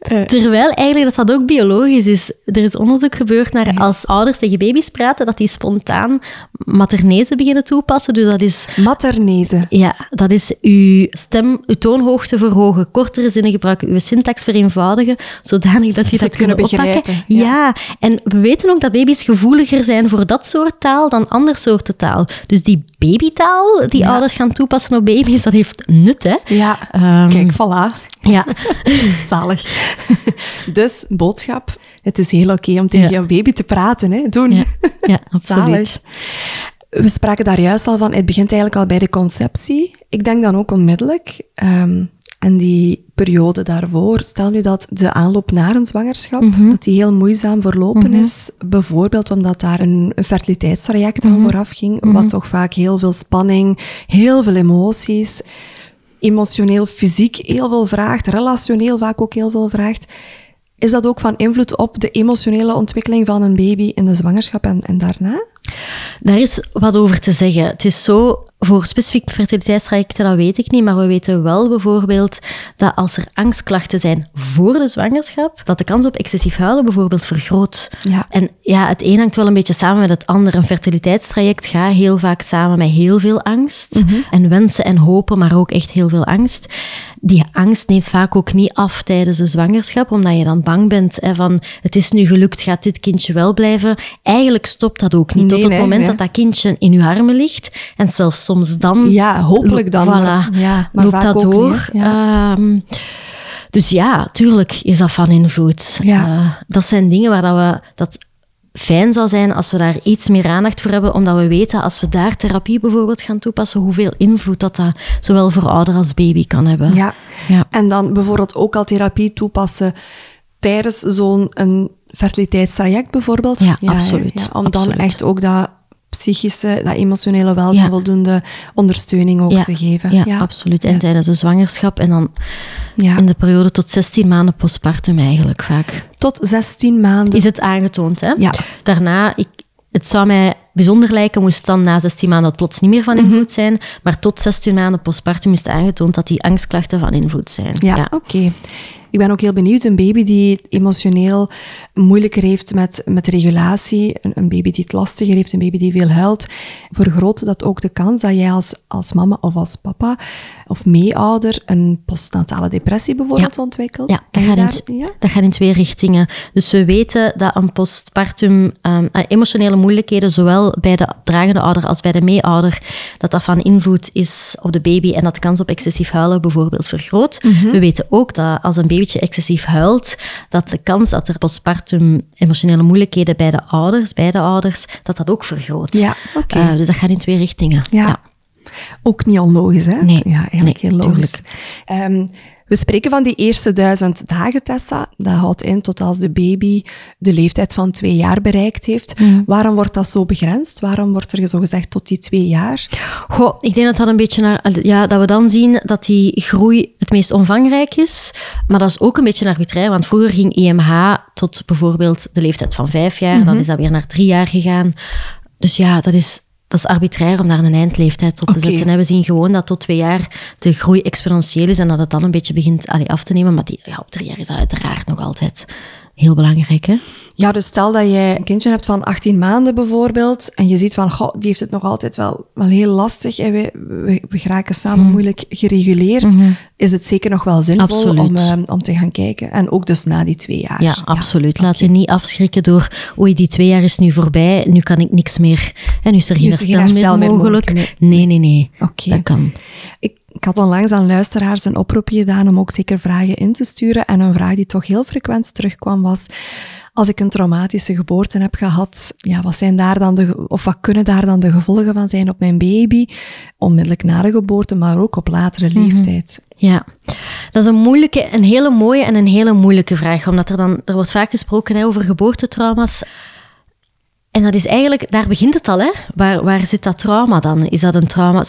Eh, Terwijl eigenlijk dat dat ook biologisch is. Er is onderzoek gebeurd naar als ouders tegen baby's praten, dat die spontaan maternese beginnen toepassen. Dus dat is maternese. Ja, dat is uw stem, uw toonhoogte verhogen, kortere zinnen gebruiken, uw syntax vereenvoudigen, zodanig dat die dat kunnen oppakken. begrijpen, Ja. ja. en we weten ook dat baby's gevoeliger zijn voor dat soort taal dan ander soorten taal. Dus die babytaal die Ja. ouders gaan toepassen op baby's, dat heeft nut, hè? Ja, Ehm, kijk, voilà. Ja, Zalig. dus, boodschap. Het is heel oké om tegen Ja. jouw baby te praten. Hè. Doen. ja, ja absoluut. We spraken daar juist al van, het begint eigenlijk al bij de conceptie. Ik denk dan ook onmiddellijk. ehm, en die periode daarvoor, stel nu dat de aanloop naar een zwangerschap, dat die heel moeizaam verlopen is. Bijvoorbeeld omdat daar een, een fertiliteitstraject aan vooraf ging, wat toch vaak heel veel spanning, heel veel emoties, emotioneel, fysiek heel veel vraagt, relationeel vaak ook heel veel vraagt. Is dat ook van invloed op de emotionele ontwikkeling van een baby in de zwangerschap en, en daarna? Daar is wat over te zeggen. Het is zo, voor specifiek fertiliteitstrajecten, dat weet ik niet, maar we weten wel bijvoorbeeld dat als er angstklachten zijn voor de zwangerschap, dat de kans op excessief huilen bijvoorbeeld vergroot. Ja. En ja, het een hangt wel een beetje samen met het ander. Een fertiliteitstraject gaat heel vaak samen met heel veel angst en wensen en hopen, maar ook echt heel veel angst. Die angst neemt vaak ook niet af tijdens de zwangerschap, omdat je dan bang bent hè, van het is nu gelukt, gaat dit kindje wel blijven. Eigenlijk stopt dat ook niet. Nee, Tot het nee, moment nee. dat dat kindje in je armen ligt en zelfs soms dan Ja, hopelijk dan. Voilà. maar- ja, maar loopt vaak dat ook door. niet. Ja. Ehm, dus ja, tuurlijk is dat van invloed. Ja. Eh, dat zijn dingen waar dat we dat fijn zou zijn als we daar iets meer aandacht voor hebben, omdat we weten als we daar therapie bijvoorbeeld gaan toepassen, hoeveel invloed dat, dat zowel voor ouder als baby kan hebben. Ja. Ja. En dan bijvoorbeeld ook al therapie toepassen tijdens zo'n een fertiliteitstraject bijvoorbeeld. Ja, absoluut, ja, om absoluut. dan echt ook dat psychische, dat emotionele welzijn Ja. voldoende ondersteuning ook Ja, te geven. Ja, absoluut. En tijdens de zwangerschap en dan in de periode tot 16 maanden postpartum eigenlijk vaak. Tot 16 maanden. Is het aangetoond, hè? Ja. Daarna, ik, het zou mij bijzonder lijken, moest dan na 16 maanden dat plots niet meer van Mhm. invloed zijn. Maar tot 16 maanden postpartum is het aangetoond dat die angstklachten van invloed zijn. Ja, oké. Ik ben ook heel benieuwd. Een baby die emotioneel moeilijker heeft met, met regulatie, een, een baby die het lastiger heeft, een baby die veel huilt, vergroot dat ook de kans dat jij als, als mama of als papa of meeouder een postnatale depressie bijvoorbeeld ontwikkelt? Ja, dat gaat, in, daar- t- ja? dat gaat in twee richtingen. Dus we weten dat een postpartum ehm, eh, emotionele moeilijkheden, zowel bij de dragende ouder als bij de meeouder, dat dat van invloed is op de baby en dat de kans op excessief huilen bijvoorbeeld vergroot. Mhm. We weten ook dat als een excessief huilt, dat de kans dat er postpartum emotionele moeilijkheden bij de ouders, bij de ouders, dat dat ook vergroot. Ja, oké. Eh, dus dat gaat in twee richtingen. Ja. Ook niet onlogisch, hè? Nee, Ja, eigenlijk nee, heel logisch. tuurlijk. We spreken van die eerste duizend dagen, Tessa. Dat houdt in tot als de baby de leeftijd van twee jaar bereikt heeft. Mm. Waarom wordt dat zo begrensd? Waarom wordt er zo gezegd tot die twee jaar? Goh, ik denk dat dat een beetje naar, ja, dat we dan zien dat die groei het meest omvangrijk is. Maar dat is ook een beetje arbitrair, want vroeger ging IMH tot bijvoorbeeld de leeftijd van vijf jaar, dan is dat weer naar drie jaar gegaan. Dus ja, dat is, dat is arbitrair om daar een eindleeftijd op te zetten. En we zien gewoon dat tot twee jaar de groei exponentieel is en dat het dan een beetje begint allee, af te nemen. Maar die, ja, op drie jaar is dat uiteraard nog altijd heel belangrijk. Hè? Ja, dus stel dat jij een kindje hebt van 18 maanden bijvoorbeeld, en je ziet van, goh, die heeft het nog altijd wel, wel heel lastig, en we, we, we geraken samen moeilijk gereguleerd, is het zeker nog wel zinvol Absoluut. om, eh, om te gaan kijken. En ook dus na die twee jaar. Ja, absoluut. Laat je niet afschrikken door, oei, die twee jaar is nu voorbij, nu kan ik niks meer. En nu is er geen Nu is er geen herstel, herstel meer meer mogelijk. Nee, nee, nee. Oké. Dat kan. Ik, ik had onlangs aan luisteraars een oproepje gedaan om ook zeker vragen in te sturen. En een vraag die toch heel frequent terugkwam was... Als ik een traumatische geboorte heb gehad, ja, wat zijn daar dan de, of wat kunnen daar dan de gevolgen van zijn op mijn baby? Onmiddellijk na de geboorte, maar ook op latere Mhm. leeftijd. Ja, dat is een moeilijke, een hele mooie en een hele moeilijke vraag. Omdat er dan, er wordt vaak gesproken hè, over geboortetrauma's. En dat is eigenlijk, daar begint het al, hè? Waar, waar zit dat trauma dan? Is dat een trauma,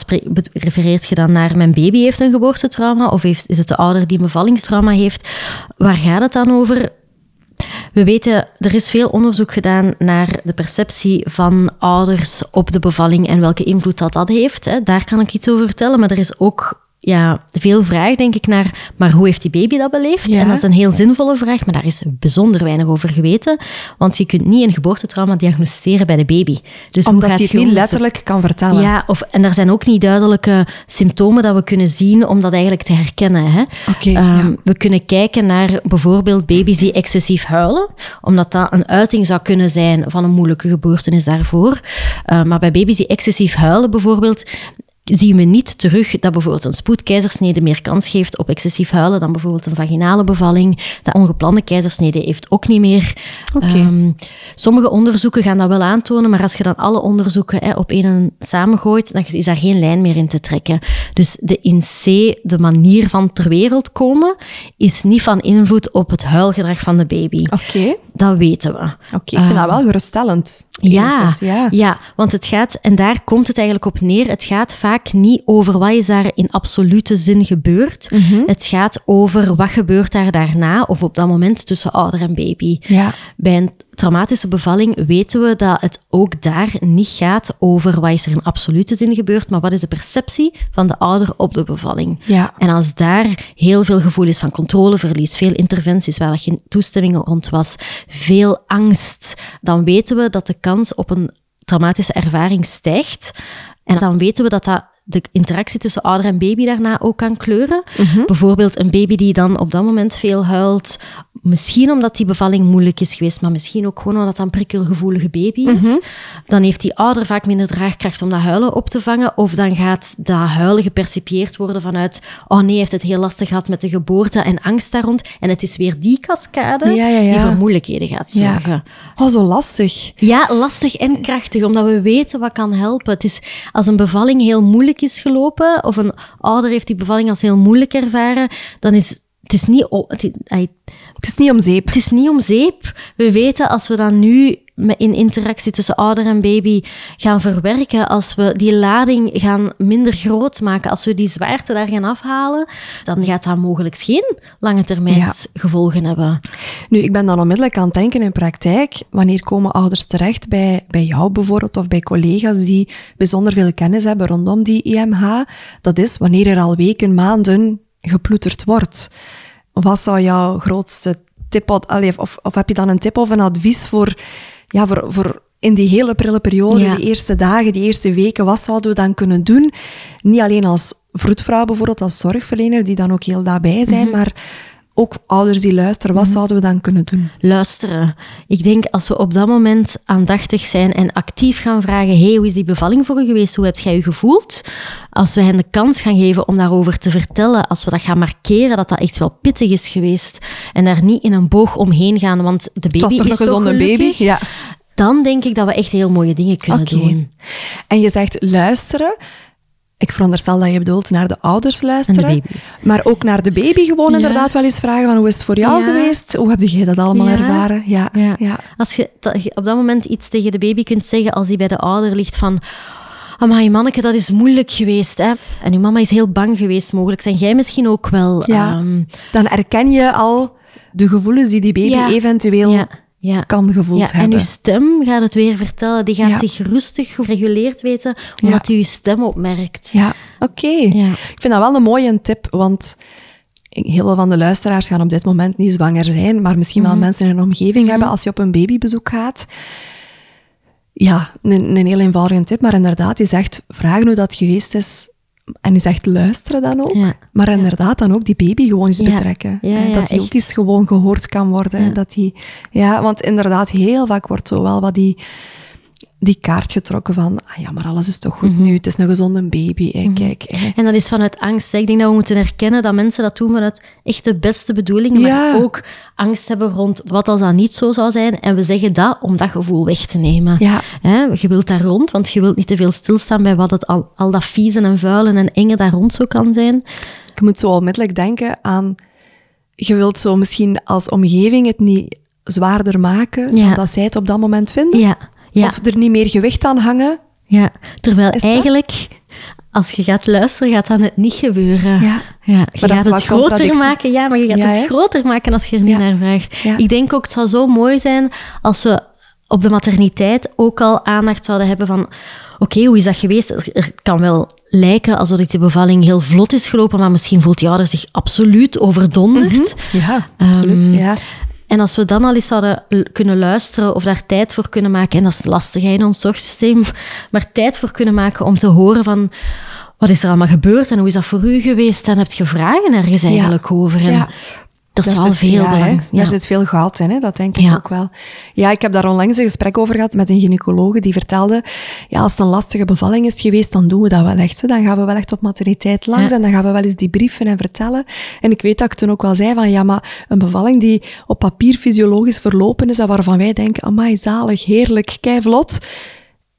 refereert je dan naar mijn baby heeft een geboortetrauma? Of heeft, is het de ouder die een bevallingstrauma heeft? Waar gaat het dan over? We weten, er is veel onderzoek gedaan naar de perceptie van ouders op de bevalling en welke invloed dat, dat heeft. Hè. Daar kan ik iets over vertellen, maar er is ook ja, veel vraag, denk ik, naar maar hoe heeft die baby dat beleefd? Ja. En dat is een heel zinvolle vraag, maar daar is bijzonder weinig over geweten. Want je kunt niet een geboortetrauma diagnosticeren bij de baby. Dus hoe Omdat gaat hij het je niet letterlijk kan vertellen. ja, of, en er zijn ook niet duidelijke symptomen dat we kunnen zien om dat eigenlijk te herkennen. Hè. Ehm, ja. We kunnen kijken naar bijvoorbeeld baby's die excessief huilen, omdat dat een uiting zou kunnen zijn van een moeilijke gebeurtenis daarvoor. Uh, maar bij baby's die excessief huilen bijvoorbeeld, zien we niet terug dat bijvoorbeeld een spoedkeizersnede meer kans geeft op excessief huilen dan bijvoorbeeld een vaginale bevalling. De ongeplande keizersnede heeft ook niet meer. Ehm, sommige onderzoeken gaan dat wel aantonen, maar als je dan alle onderzoeken hè, op één samengooit, dan is daar geen lijn meer in te trekken. Dus de in C, de manier van ter wereld komen, is niet van invloed op het huilgedrag van de baby. Oké, Dat weten we. oké. ik vind dat wel geruststellend. Ja, ja. ja, want het gaat, en daar komt het eigenlijk op neer, het gaat vaak niet over wat is daar in absolute zin gebeurd. Mhm. Het gaat over wat gebeurt daar daarna of op dat moment tussen ouder en baby. Ja. Bij een traumatische bevalling weten we dat het ook daar niet gaat over wat is er in absolute zin gebeurd, maar wat is de perceptie van de ouder op de bevalling. Ja. En als daar heel veel gevoel is van controleverlies, veel interventies waar er geen toestemming rond was, veel angst, dan weten we dat de kans op een traumatische ervaring stijgt. En dan weten we dat dat de interactie tussen ouder en baby daarna ook kan kleuren. Bijvoorbeeld een baby die dan op dat moment veel huilt. Misschien omdat die bevalling moeilijk is geweest, maar misschien ook gewoon omdat dat een prikkelgevoelige baby is. Dan heeft die ouder vaak minder draagkracht om dat huilen op te vangen. Of dan gaat dat huilen gepercipieerd worden vanuit oh nee, heeft het heel lastig gehad met de geboorte en angst daar rond. En het is weer die cascade Ja, ja, ja. die voor moeilijkheden gaat Ja. zorgen. Oh, zo lastig. Ja, lastig en krachtig, omdat we weten wat kan helpen. Het is, als een bevalling heel moeilijk is gelopen, of een ouder heeft die bevalling als heel moeilijk ervaren, dan is het is niet, het, is niet om zeep. het is niet om zeep. We weten als we dat nu in interactie tussen ouder en baby gaan verwerken, als we die lading gaan minder groot maken, als we die zwaarte daar gaan afhalen, dan gaat dat mogelijk geen lange termijns gevolgen hebben. Nu, ik ben dan onmiddellijk aan het denken in praktijk. Wanneer komen ouders terecht bij, bij jou bijvoorbeeld of bij collega's die bijzonder veel kennis hebben rondom die IMH? Dat is wanneer er al weken, maanden geploeterd wordt. Wat zou jouw grootste tip, allee, of, of heb je dan een tip of een advies voor, ja, voor, voor in die hele prille periode, Ja. die eerste dagen, die eerste weken, wat zouden we dan kunnen doen? Niet alleen als vroedvrouw bijvoorbeeld, als zorgverlener, die dan ook heel daarbij zijn, maar ook ouders die luisteren, wat zouden we dan kunnen doen? luisteren. Ik denk als we op dat moment aandachtig zijn en actief gaan vragen: hey, hoe is die bevalling voor u geweest? Hoe heb jij je gevoeld? Als we hen de kans gaan geven om daarover te vertellen, als we dat gaan markeren dat dat echt wel pittig is geweest en daar niet in een boog omheen gaan, want de baby Het was toch is een toch gezonde baby? Ja. Dan denk ik dat we echt heel mooie dingen kunnen Oké. doen. En je zegt luisteren. Ik veronderstel dat je bedoelt naar de ouders luisteren. De. Maar ook naar de baby gewoon Ja. inderdaad wel eens vragen van hoe is het voor jou Ja. geweest? Hoe heb jij dat allemaal Ja. ervaren? Ja. Ja. Als je, je op dat moment iets tegen de baby kunt zeggen als die bij de ouder ligt van... Amai, manneke, dat is moeilijk geweest. Hè? En uw mama is heel bang geweest, mogelijk. Zijn jij misschien ook wel... Ja. ehm, Dan erken je al de gevoelens die die baby eventueel ja, kan gevoeld Ja, en hebben. uw stem gaat het weer vertellen. Die gaat Ja. zich rustig gereguleerd weten, omdat hij uw stem opmerkt. Ja, oké. Ja. Ik vind dat wel een mooie tip, want heel veel van de luisteraars gaan op dit moment niet zwanger zijn, maar misschien Mhm. wel mensen in hun omgeving hebben als je op een babybezoek gaat. Ja, een, een heel eenvoudige tip, maar inderdaad, die zegt, vragen hoe dat geweest is. En die zegt, luisteren dan ook. Ja. Maar inderdaad, dan ook die baby gewoon eens Ja. betrekken. Ja, dat die ook echt. eens gewoon gehoord kan worden. Dat die, ja, want inderdaad, heel vaak wordt zo wel wat die, die kaart getrokken van, ah ja, maar alles is toch Mhm. goed nu, het is een gezonde baby. hè, Kijk, hè. En dat is vanuit angst. hè. Ik denk dat we moeten erkennen dat mensen dat doen vanuit echt de beste bedoelingen, Ja. maar ook angst hebben rond wat als dat niet zo zou zijn. En we zeggen dat om dat gevoel weg te nemen. Ja. Hè, je wilt daar rond, want je wilt niet te veel stilstaan bij wat het al, al dat vieze en vuilen en enge daar rond zo kan zijn. Je moet zo onmiddellijk denken aan... Je wilt zo misschien als omgeving het niet zwaarder maken Ja. dan dat zij het op dat moment vinden. Ja, ja. Of er niet meer gewicht aan hangen. Ja, terwijl eigenlijk, als je gaat luisteren, gaat dat net niet gebeuren. Ja. Ja, je gaat het groter maken, ja, maar je gaat Ja, het groter maken als je er niet naar vraagt. Ik denk ook, het zou zo mooi zijn als we op de materniteit ook al aandacht zouden hebben van, oké, hoe is dat geweest? Er, kan wel lijken alsof die bevalling heel vlot is gelopen, maar misschien voelt die ouder zich absoluut overdonderd. Ja, absoluut. Ehm, ja. En als we dan al eens zouden kunnen luisteren of daar tijd voor kunnen maken, en dat is lastig hè, in ons zorgsysteem, maar tijd voor kunnen maken om te horen van wat is er allemaal gebeurd en hoe is dat voor u geweest? Dan heb je vragen ergens eigenlijk over. En Ja. Dat is Daar wel zit- veel ja, hè, belang. Daar zit veel goud in, hè? dat denk ik Ja. ook wel. Ja, ik heb daar onlangs een gesprek over gehad met een gynaecoloog die vertelde, ja, als het een lastige bevalling is geweest, dan doen we dat wel echt. Hè. Dan gaan we wel echt op materniteit langs Ja. en dan gaan we wel eens die brieven en vertellen. En ik weet dat ik toen ook wel zei van, ja, maar een bevalling die op papier fysiologisch verlopen is en waarvan wij denken, amai, zalig, heerlijk, vlot,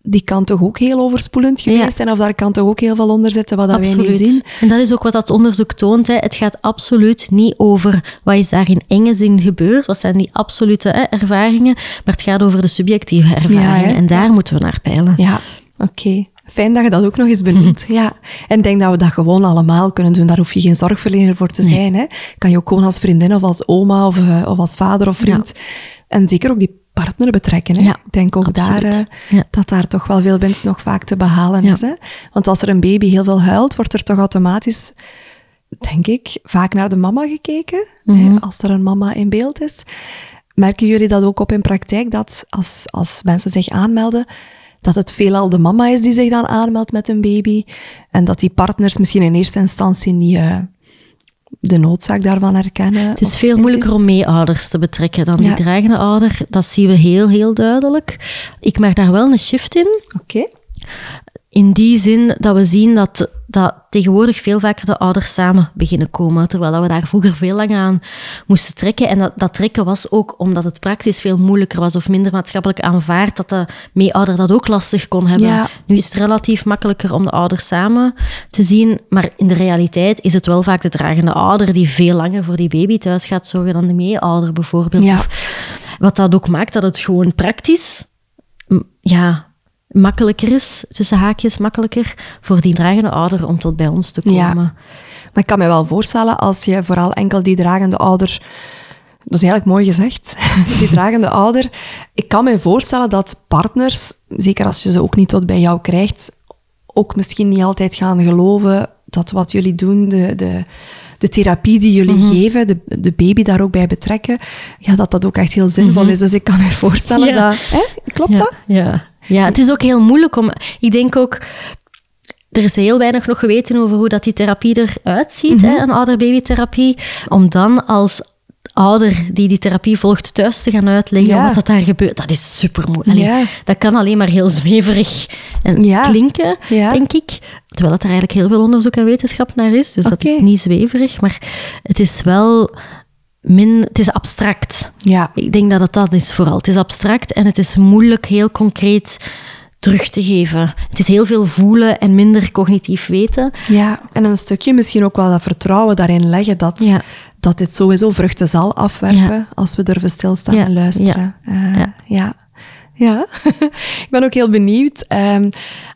die kan toch ook heel overspoelend geweest zijn, of daar kan toch ook heel veel onder zitten wat dat wij Absoluut. niet zien. En dat is ook wat dat onderzoek toont. Hè. Het gaat absoluut niet over wat is daar in enge zin gebeurd, wat zijn die absolute hè, ervaringen, maar het gaat over de subjectieve ervaringen. en daar moeten we naar peilen. Ja, oké. Fijn dat je dat ook nog eens benoemt. Ja. En ik denk dat we dat gewoon allemaal kunnen doen. Daar hoef je geen zorgverlener voor te zijn. Hè. Kan je ook gewoon als vriendin of als oma of, eh, of als vader of vriend. En zeker ook die partner betrekken. Hè? Ja, ik denk ook daar, eh, Ja. dat daar toch wel veel winst nog vaak te behalen Ja. is. Hè? Want als er een baby heel veel huilt, wordt er toch automatisch, denk ik, vaak naar de mama gekeken. Mhm. hè, als er een mama in beeld is. Merken jullie dat ook op in praktijk, dat als, als mensen zich aanmelden, dat het veelal de mama is die zich dan aanmeldt met een baby en dat die partners misschien in eerste instantie niet eh, de noodzaak daarvan herkennen? Het is veel moeilijker om meeouders te betrekken dan die dragende ouder. Dat zien we heel, heel duidelijk. Ik maak daar wel een shift in. Oké. In die zin dat we zien dat, dat tegenwoordig veel vaker de ouders samen beginnen komen. Terwijl dat we daar vroeger veel langer aan moesten trekken. En dat, dat trekken was ook omdat het praktisch veel moeilijker was of minder maatschappelijk aanvaard. Dat de meeouder dat ook lastig kon hebben. Ja. Nu is het relatief makkelijker om de ouders samen te zien. Maar in de realiteit is het wel vaak de dragende ouder die veel langer voor die baby thuis gaat zorgen dan de meeouder bijvoorbeeld. Ja. Wat dat ook maakt dat het gewoon praktisch ja, makkelijker is, tussen haakjes makkelijker, voor die dragende ouder om tot bij ons te komen. Ja. Maar ik kan me wel voorstellen, als je vooral enkel die dragende ouder... Dat is eigenlijk mooi gezegd, die dragende ouder. Ik kan me voorstellen dat partners, zeker als je ze ook niet tot bij jou krijgt, ook misschien niet altijd gaan geloven dat wat jullie doen, de, de, de therapie die jullie Mhm. geven, de, de baby daar ook bij betrekken, ja, dat dat ook echt heel zinvol is. Dus ik kan me voorstellen Mhm. Ja. dat... Hè? Klopt ja, dat? Ja. Ja, het is ook heel moeilijk om... Ik denk ook... Er is heel weinig nog geweten over hoe dat die therapie eruit ziet, hè, een ouder-babytherapie. Om dan als ouder die die therapie volgt thuis te gaan uitleggen Ja. wat dat daar gebeurt, dat is super moeilijk. Ja. Dat kan alleen maar heel zweverig en Ja. klinken, denk ik. Terwijl dat er eigenlijk heel veel onderzoek en wetenschap naar is. Dus dat is niet zweverig, maar het is wel min... Het is abstract. Ja. Ik denk dat het dat is vooral. Het is abstract en het is moeilijk heel concreet terug te geven. Het is heel veel voelen en minder cognitief weten. Ja, en een stukje misschien ook wel dat vertrouwen daarin leggen dat, Ja. dat dit sowieso vruchten zal afwerpen Ja. als we durven stilstaan Ja, en luisteren. Eh, ja. ja. ja. ik ben ook heel benieuwd. Ehm,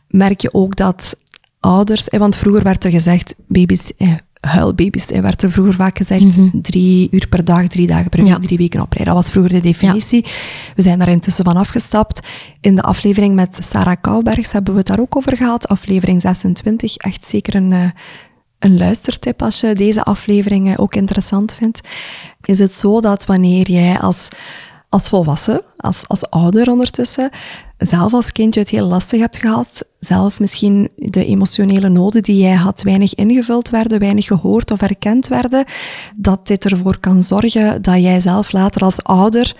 merk je ook dat ouders, eh, want vroeger werd er gezegd, baby's, eh, huilbaby's, eh, werd er vroeger vaak gezegd, drie uur per dag, drie dagen per week, Mhm. Ja. drie weken op rij. Dat was vroeger de definitie. We zijn daar intussen van afgestapt. In de aflevering met Sarah Kouwbergs hebben we het daar ook over gehad, aflevering 26. Echt zeker een, eh, een luistertip als je deze afleveringen ook interessant vindt. Is het zo dat wanneer jij als, als volwassen, als, als ouder ondertussen, zelf als kindje het heel lastig hebt gehad, zelf misschien de emotionele noden die jij had weinig ingevuld werden, weinig gehoord of erkend werden, dat dit ervoor kan zorgen dat jij zelf later als ouder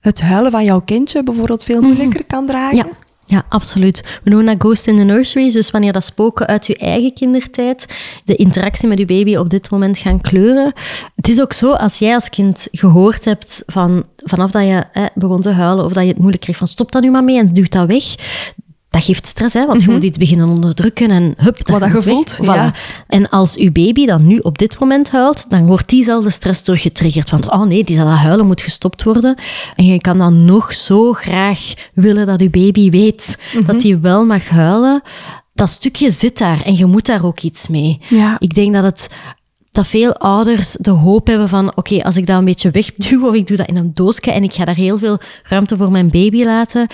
het huilen van jouw kindje bijvoorbeeld veel moeilijker kan dragen? Ja. Ja, absoluut. We noemen dat ghost in the nurseries. Dus wanneer dat spoken uit je eigen kindertijd de interactie met je baby op dit moment gaan kleuren. Het is ook zo, als jij als kind gehoord hebt van, vanaf dat je begon te huilen of dat je het moeilijk kreeg van stop dat nu maar mee en duw dat weg. Dat geeft stress, hè? want je moet iets beginnen onderdrukken en hup, dat Mhm. Wat dat moet je weg. voelt, Voilà. ja. En als uw baby dan nu op dit moment huilt, dan wordt diezelfde stress teruggetriggerd. Want oh nee, die dat huilen moet gestopt worden. En je kan dan nog zo graag willen dat uw baby weet Mhm. dat hij wel mag huilen. Dat stukje zit daar en je moet daar ook iets mee. Ja. Ik denk dat het dat veel ouders de hoop hebben van oké, als ik dat een beetje wegduw of ik doe dat in een doosje en ik ga daar heel veel ruimte voor mijn baby laten,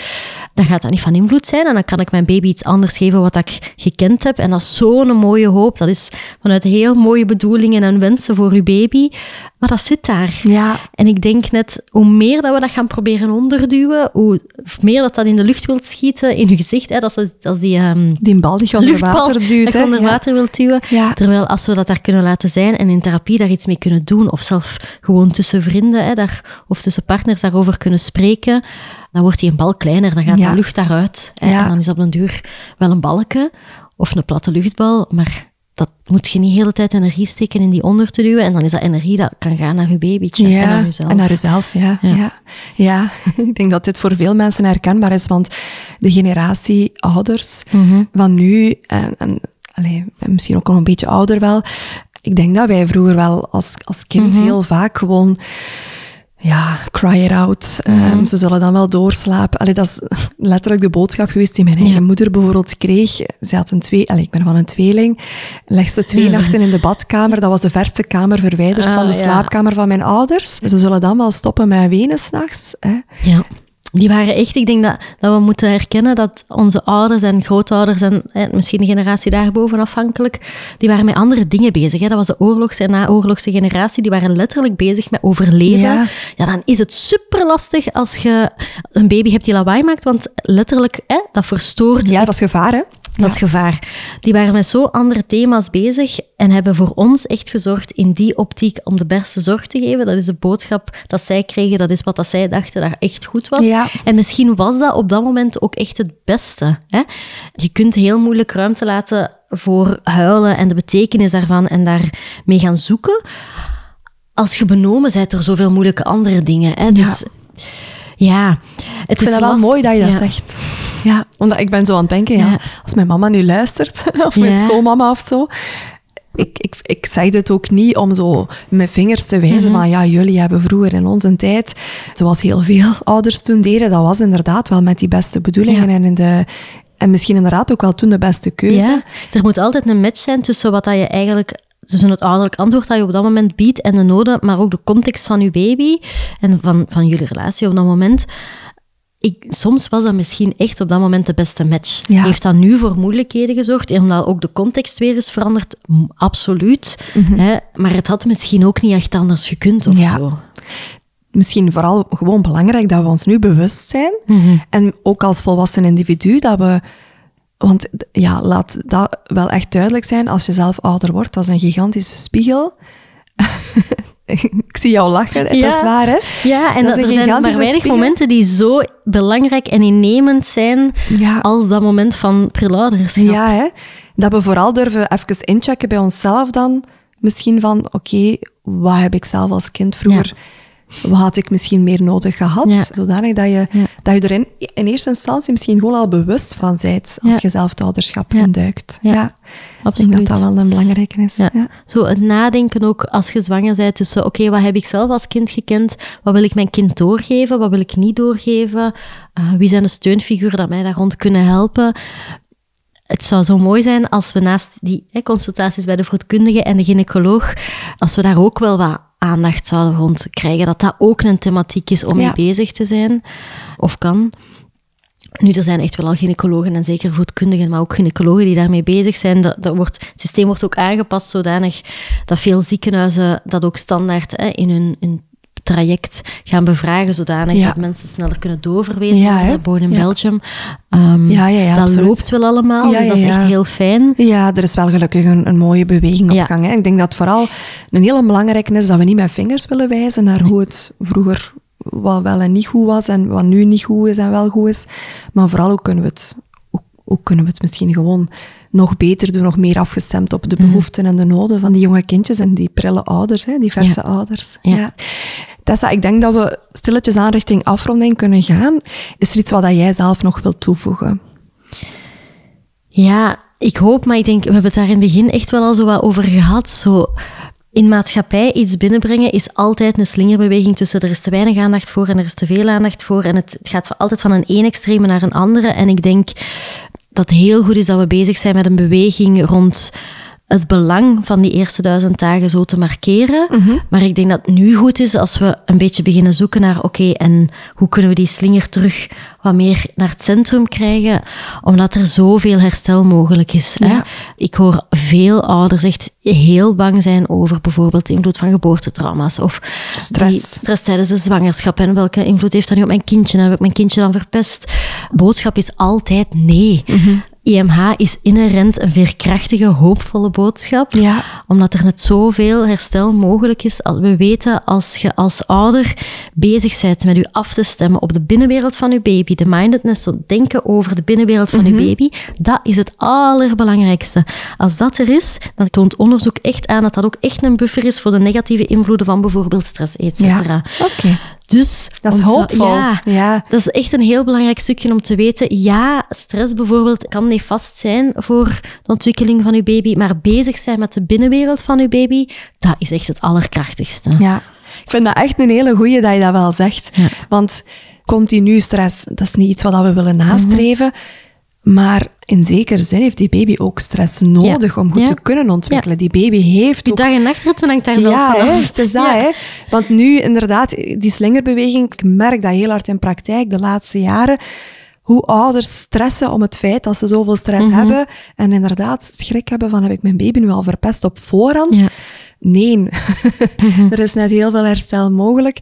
dan gaat dat niet van invloed zijn en dan kan ik mijn baby iets anders geven wat ik gekend heb. En dat is zo'n mooie hoop. Dat is vanuit heel mooie bedoelingen en wensen voor uw baby. Maar dat zit daar. Ja. En ik denk net, hoe meer dat we dat gaan proberen onderduwen, hoe meer dat dat in de lucht wilt schieten, in uw gezicht, hè, dat is, dat is die ehm, Die bal die je onder water duwt. dat je onder Ja. water wilt duwen. Ja. Terwijl als we dat daar kunnen laten zijn en in therapie daar iets mee kunnen doen, of zelf gewoon tussen vrienden hè, daar, of tussen partners daarover kunnen spreken, dan wordt die een bal kleiner, dan gaat de lucht daaruit. Hè. En dan is op den duur wel een balken of een platte luchtbal, maar moet je niet de hele tijd energie steken in die onder te duwen. En dan is dat energie dat kan gaan naar je babytje en naar jezelf. En naar jezelf, ja. ja. Ja. Ja. ik denk dat dit voor veel mensen herkenbaar is, want de generatie ouders Mhm. van nu, en, en allee, misschien ook al een beetje ouder wel, ik denk dat wij vroeger wel als, als kind Mhm. heel vaak gewoon ja, cry it out. Mhm. Ehm, ze zullen dan wel doorslapen. Allee, dat is letterlijk de boodschap geweest die mijn eigen Ja. moeder bijvoorbeeld kreeg. Ze had een twee, allee, ik ben van een tweeling. Leg ze twee nachten in de badkamer. Dat was de verste kamer verwijderd Ah, van de ja. slaapkamer van mijn ouders. Ze zullen dan wel stoppen met wenen s'nachts. hè. Ja. Die waren echt, ik denk dat, dat we moeten herkennen dat onze ouders en grootouders en misschien de generatie daarboven afhankelijk, die waren met andere dingen bezig. Hè. Dat was de oorlogse en naoorlogse generatie, die waren letterlijk bezig met overleven. Ja. ja, dan is het super lastig als je een baby hebt die lawaai maakt, want letterlijk, hè, dat verstoort. Ja, dat is gevaar, hè? Dat is gevaar. Die waren met zo andere thema's bezig en hebben voor ons echt gezorgd in die optiek om de beste zorg te geven. Dat is de boodschap dat zij kregen, dat is wat dat zij dachten dat echt goed was. En misschien was dat op dat moment ook echt het beste. Hè? Je kunt heel moeilijk ruimte laten voor huilen en de betekenis daarvan en daarmee gaan zoeken. Als je benomen bent door zoveel moeilijke andere dingen. Hè? Dus ja, het ik vind het wel mooi dat je dat zegt. Ja, omdat ik ben zo aan het denken, ja, als mijn mama nu luistert, of mijn schoolmama of zo, ik, ik, ik zeg dit ook niet om zo met vingers te wijzen, maar mhm. ja, jullie hebben vroeger in onze tijd, zoals heel veel ouders toen deden, dat was inderdaad wel met die beste bedoelingen en in de, en misschien inderdaad ook wel toen de beste keuze. Ja, er moet altijd een match zijn tussen wat dat je eigenlijk tussen het ouderlijk antwoord dat je op dat moment biedt en de noden, maar ook de context van je baby en van, van jullie relatie op dat moment ik, soms was dat misschien echt op dat moment de beste match. Heeft dat nu voor moeilijkheden gezorgd? Omdat ook de context weer is veranderd? Absoluut. Mhm. hè? Maar het had misschien ook niet echt anders gekund of ja. zo. Misschien vooral gewoon belangrijk dat we ons nu bewust zijn. Mhm. En ook als volwassen individu dat we... Want ja, laat dat wel echt duidelijk zijn. Als je zelf ouder wordt, dat is een gigantische spiegel. ik zie jou lachen, het is waar, hè? Ja, en dat, er zijn maar weinig momenten die zo belangrijk en innemend zijn als dat moment van prelouderschap. Ja, hè? Dat we vooral durven even inchecken bij onszelf dan. Misschien van, oké, wat heb ik zelf als kind vroeger wat had ik misschien meer nodig gehad? Zodanig dat je, dat je er in, in, eerste instantie misschien gewoon al bewust van bent als je zelf het ouderschap induikt. Ja, absoluut. Ik denk dat dat wel een belangrijke is. Zo het nadenken ook als je zwanger bent tussen, oké, wat heb ik zelf als kind gekend? Wat wil ik mijn kind doorgeven? Wat wil ik niet doorgeven? Uh, wie zijn de steunfiguren dat mij daar rond kunnen helpen? het zou zo mooi zijn als we naast die hè, consultaties bij de vroedkundige en de gynaecoloog, als we daar ook wel wat aandacht zouden rond krijgen. Dat dat ook een thematiek is om mee bezig te zijn, of kan. Nu, er zijn echt wel al gynaecologen en zeker voedkundigen, maar ook gynaecologen die daarmee bezig zijn. Dat, dat wordt, het systeem wordt ook aangepast zodanig dat veel ziekenhuizen dat ook standaard hè, in hun, hun traject gaan bevragen, zodanig dat mensen sneller kunnen doorverwezen ja, naar Born in Belgium. Um, ja, ja, dat loopt wel allemaal, dus dat is echt heel fijn. Ja, er is wel gelukkig een, een mooie beweging op gang. Hè. Ik denk dat vooral een hele belangrijke is dat we niet met vingers willen wijzen naar hoe het vroeger wat wel en niet goed was en wat nu niet goed is en wel goed is. Maar vooral ook kunnen we het, ook, kunnen we het misschien gewoon nog beter doen, nog meer afgestemd op de mhm. behoeften en de noden van die jonge kindjes en die prille ouders, hè, die verse ouders. Ja. Tessa, ik denk dat we stilletjes aan richting afronding kunnen gaan. Is er iets wat jij zelf nog wilt toevoegen? Ja, ik hoop, maar ik denk, we hebben het daar in het begin echt wel al zo wat over gehad. Zo, in maatschappij iets binnenbrengen is altijd een slingerbeweging tussen er is te weinig aandacht voor en er is te veel aandacht voor. En het, het gaat altijd van een één extreme naar een andere. En ik denk dat het heel goed is dat we bezig zijn met een beweging rond het belang van die eerste duizend dagen zo te markeren. Mhm. Maar ik denk dat het nu goed is als we een beetje beginnen zoeken naar, oké, en hoe kunnen we die slinger terug wat meer naar het centrum krijgen, omdat er zoveel herstel mogelijk is. Hè? Ik hoor veel ouders echt heel bang zijn over bijvoorbeeld de invloed van geboortetrauma's of stress, stress tijdens de zwangerschap en welke invloed heeft dat nu op mijn kindje en heb ik mijn kindje dan verpest? Boodschap is altijd nee. Mhm. IMH is inherent een veerkrachtige, hoopvolle boodschap. Ja. Omdat er net zoveel herstel mogelijk is. Als we weten, als je als ouder bezig bent met je af te stemmen op de binnenwereld van je baby, de mindedness, zo denken over de binnenwereld van je mhm. baby, dat is het allerbelangrijkste. Als dat er is, dan toont onderzoek echt aan dat dat ook echt een buffer is voor de negatieve invloeden van bijvoorbeeld stress, et cetera. Ja. Oké. Dus dat is hoopvol. Ja, ja, dat is echt een heel belangrijk stukje om te weten. Ja, stress bijvoorbeeld kan nefast zijn voor de ontwikkeling van uw baby, maar bezig zijn met de binnenwereld van uw baby, dat is echt het allerkrachtigste. Ja, ik vind dat echt een hele goeie dat je dat wel zegt. Want continu stress, dat is niet iets wat we willen nastreven. Maar in zekere zin heeft die baby ook stress nodig om goed Ja. te kunnen ontwikkelen. Die baby heeft ook... dag- en nachtritme hangt daar zelf Ja, het is dat. Hè. Want nu, inderdaad, die slingerbeweging, ik merk dat heel hard in praktijk de laatste jaren. Hoe ouders stressen om het feit dat ze zoveel stress Mhm. hebben. En inderdaad schrik hebben van, heb ik mijn baby nu al verpest op voorhand? Nee, er is net heel veel herstel mogelijk.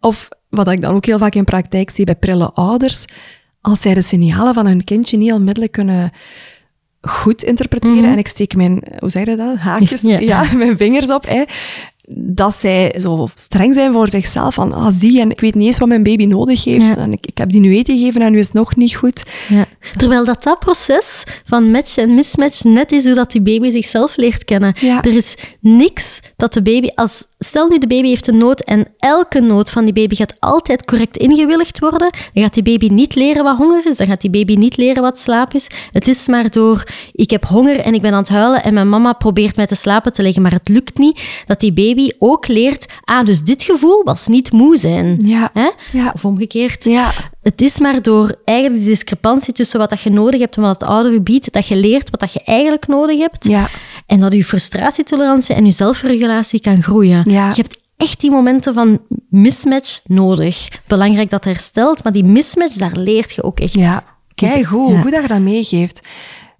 Of wat ik dan ook heel vaak in praktijk zie bij prille ouders, als zij de signalen van hun kindje niet onmiddellijk kunnen goed interpreteren, en ik steek mijn, hoe zeg je dat, haakjes, Ja. ja. mijn vingers op, hè, dat zij zo streng zijn voor zichzelf, van, ah, zie, en ik weet niet eens wat mijn baby nodig heeft, Ja. en ik, ik heb die nu eten gegeven en nu is het nog niet goed. Ja. Terwijl dat, dat proces van match en mismatch net is hoe dat die baby zichzelf leert kennen. Ja. Er is niks dat de baby... Als, stel nu, de baby heeft een nood en elke nood van die baby gaat altijd correct ingewilligd worden, dan gaat die baby niet leren wat honger is, dan gaat die baby niet leren wat slaap is. Het is maar door, ik heb honger en ik ben aan het huilen en mijn mama probeert mij te slapen te leggen, maar het lukt niet, dat die baby ook leert, ah, dus dit gevoel was niet moe zijn. Ja. Hè? Ja. Of omgekeerd. Ja. Het is maar door eigenlijk die discrepantie tussen wat dat je nodig hebt en wat het ouder u biedt, dat je leert wat dat je eigenlijk nodig hebt. Ja. En dat je frustratietolerantie en je zelfregulatie kan groeien. Ja. Je hebt echt die momenten van mismatch nodig. Belangrijk dat herstelt, maar die mismatch, daar leert je ook echt. Ja, kijk goed, Ja. goed dat je dat meegeeft.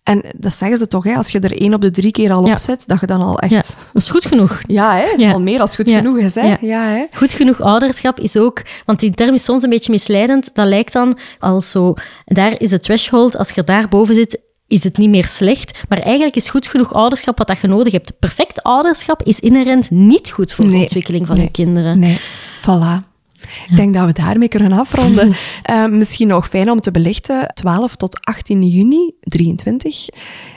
En dat zeggen ze toch, hè, als je er één op de drie keer al op zet, dat je dan al Ja, echt... dat is goed genoeg. Ja, hè? Al meer als goed genoeg is. Hè? Ja. Hè? Goed genoeg ouderschap is ook, want die term is soms een beetje misleidend. Dat lijkt dan als zo, daar is de threshold, als je daar boven zit, is het niet meer slecht. Maar eigenlijk is goed genoeg ouderschap wat dat je nodig hebt. Perfect ouderschap is inherent niet goed voor de Nee. ontwikkeling van Nee. je kinderen. Nee, voilà. Ik denk dat we daarmee kunnen afronden. Eh, misschien nog fijn om te belichten, 12 tot 18 juni 23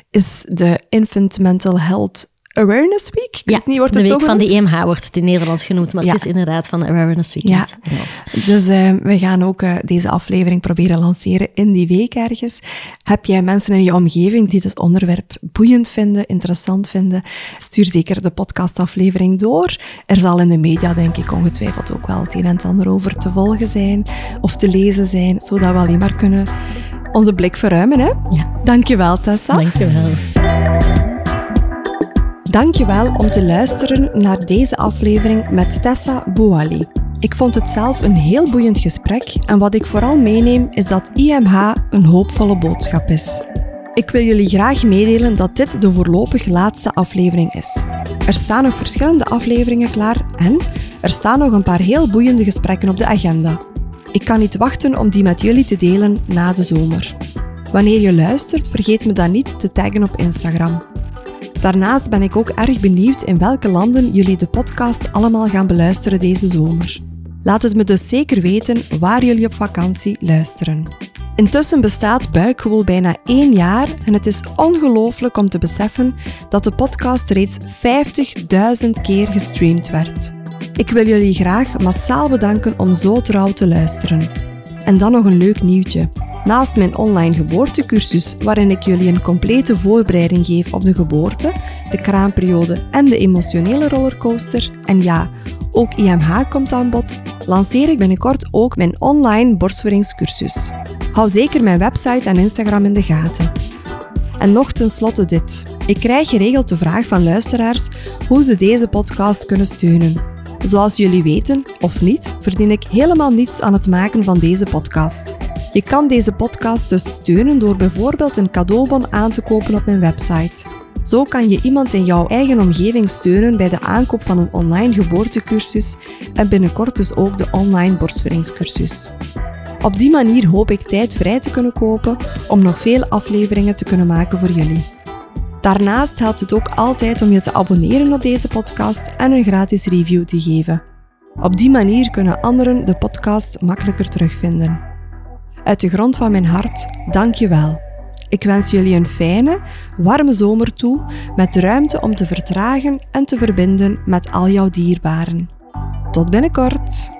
is de Infant Mental Health Awareness Week. Ik Ja, niet, wordt de het week zo van de? EMH wordt het in Nederlands genoemd, maar Ja. het is inderdaad van de Awareness Week Ja. Dus eh, we gaan ook eh, deze aflevering proberen lanceren in die week ergens. Heb jij mensen in je omgeving die het onderwerp boeiend vinden, interessant vinden? Stuur zeker de podcastaflevering door. Er zal in de media, denk ik, ongetwijfeld ook wel het een en het ander over te volgen zijn of te lezen zijn, zodat we alleen maar kunnen onze blik verruimen. Hè? Ja. Dankjewel, Tessa. Dankjewel. Dankjewel om te luisteren naar deze aflevering met Tessa Bouali. Ik vond het zelf een heel boeiend gesprek en wat ik vooral meeneem is dat IMH een hoopvolle boodschap is. Ik wil jullie graag meedelen dat dit de voorlopig laatste aflevering is. Er staan nog verschillende afleveringen klaar en er staan nog een paar heel boeiende gesprekken op de agenda. Ik kan niet wachten om die met jullie te delen na de zomer. Wanneer je luistert, vergeet me dan niet te taggen op Instagram. Daarnaast ben ik ook erg benieuwd in welke landen jullie de podcast allemaal gaan beluisteren deze zomer. Laat het me dus zeker weten waar jullie op vakantie luisteren. Intussen bestaat Buikgewoel bijna één jaar en het is ongelooflijk om te beseffen dat de podcast reeds 50.000 keer gestreamd werd. Ik wil jullie graag massaal bedanken om zo trouw te luisteren. En dan nog een leuk nieuwtje. Naast mijn online geboortecursus, waarin ik jullie een complete voorbereiding geef op de geboorte, de kraamperiode en de emotionele rollercoaster, en ja, ook IMH komt aan bod, lanceer ik binnenkort ook mijn online borstvoedingscursus. Hou zeker mijn website en Instagram in de gaten. En nog tenslotte dit. Ik krijg geregeld de vraag van luisteraars hoe ze deze podcast kunnen steunen. Zoals jullie weten, of niet, verdien ik helemaal niets aan het maken van deze podcast. Je kan deze podcast dus steunen door bijvoorbeeld een cadeaubon aan te kopen op mijn website. Zo kan je iemand in jouw eigen omgeving steunen bij de aankoop van een online geboortecursus en binnenkort dus ook de online borstvoedingscursus. Op die manier hoop ik tijd vrij te kunnen kopen om nog veel afleveringen te kunnen maken voor jullie. Daarnaast helpt het ook altijd om je te abonneren op deze podcast en een gratis review te geven. Op die manier kunnen anderen de podcast makkelijker terugvinden. Uit de grond van mijn hart, dank je wel. Ik wens jullie een fijne, warme zomer toe met ruimte om te vertragen en te verbinden met al jouw dierbaren. Tot binnenkort!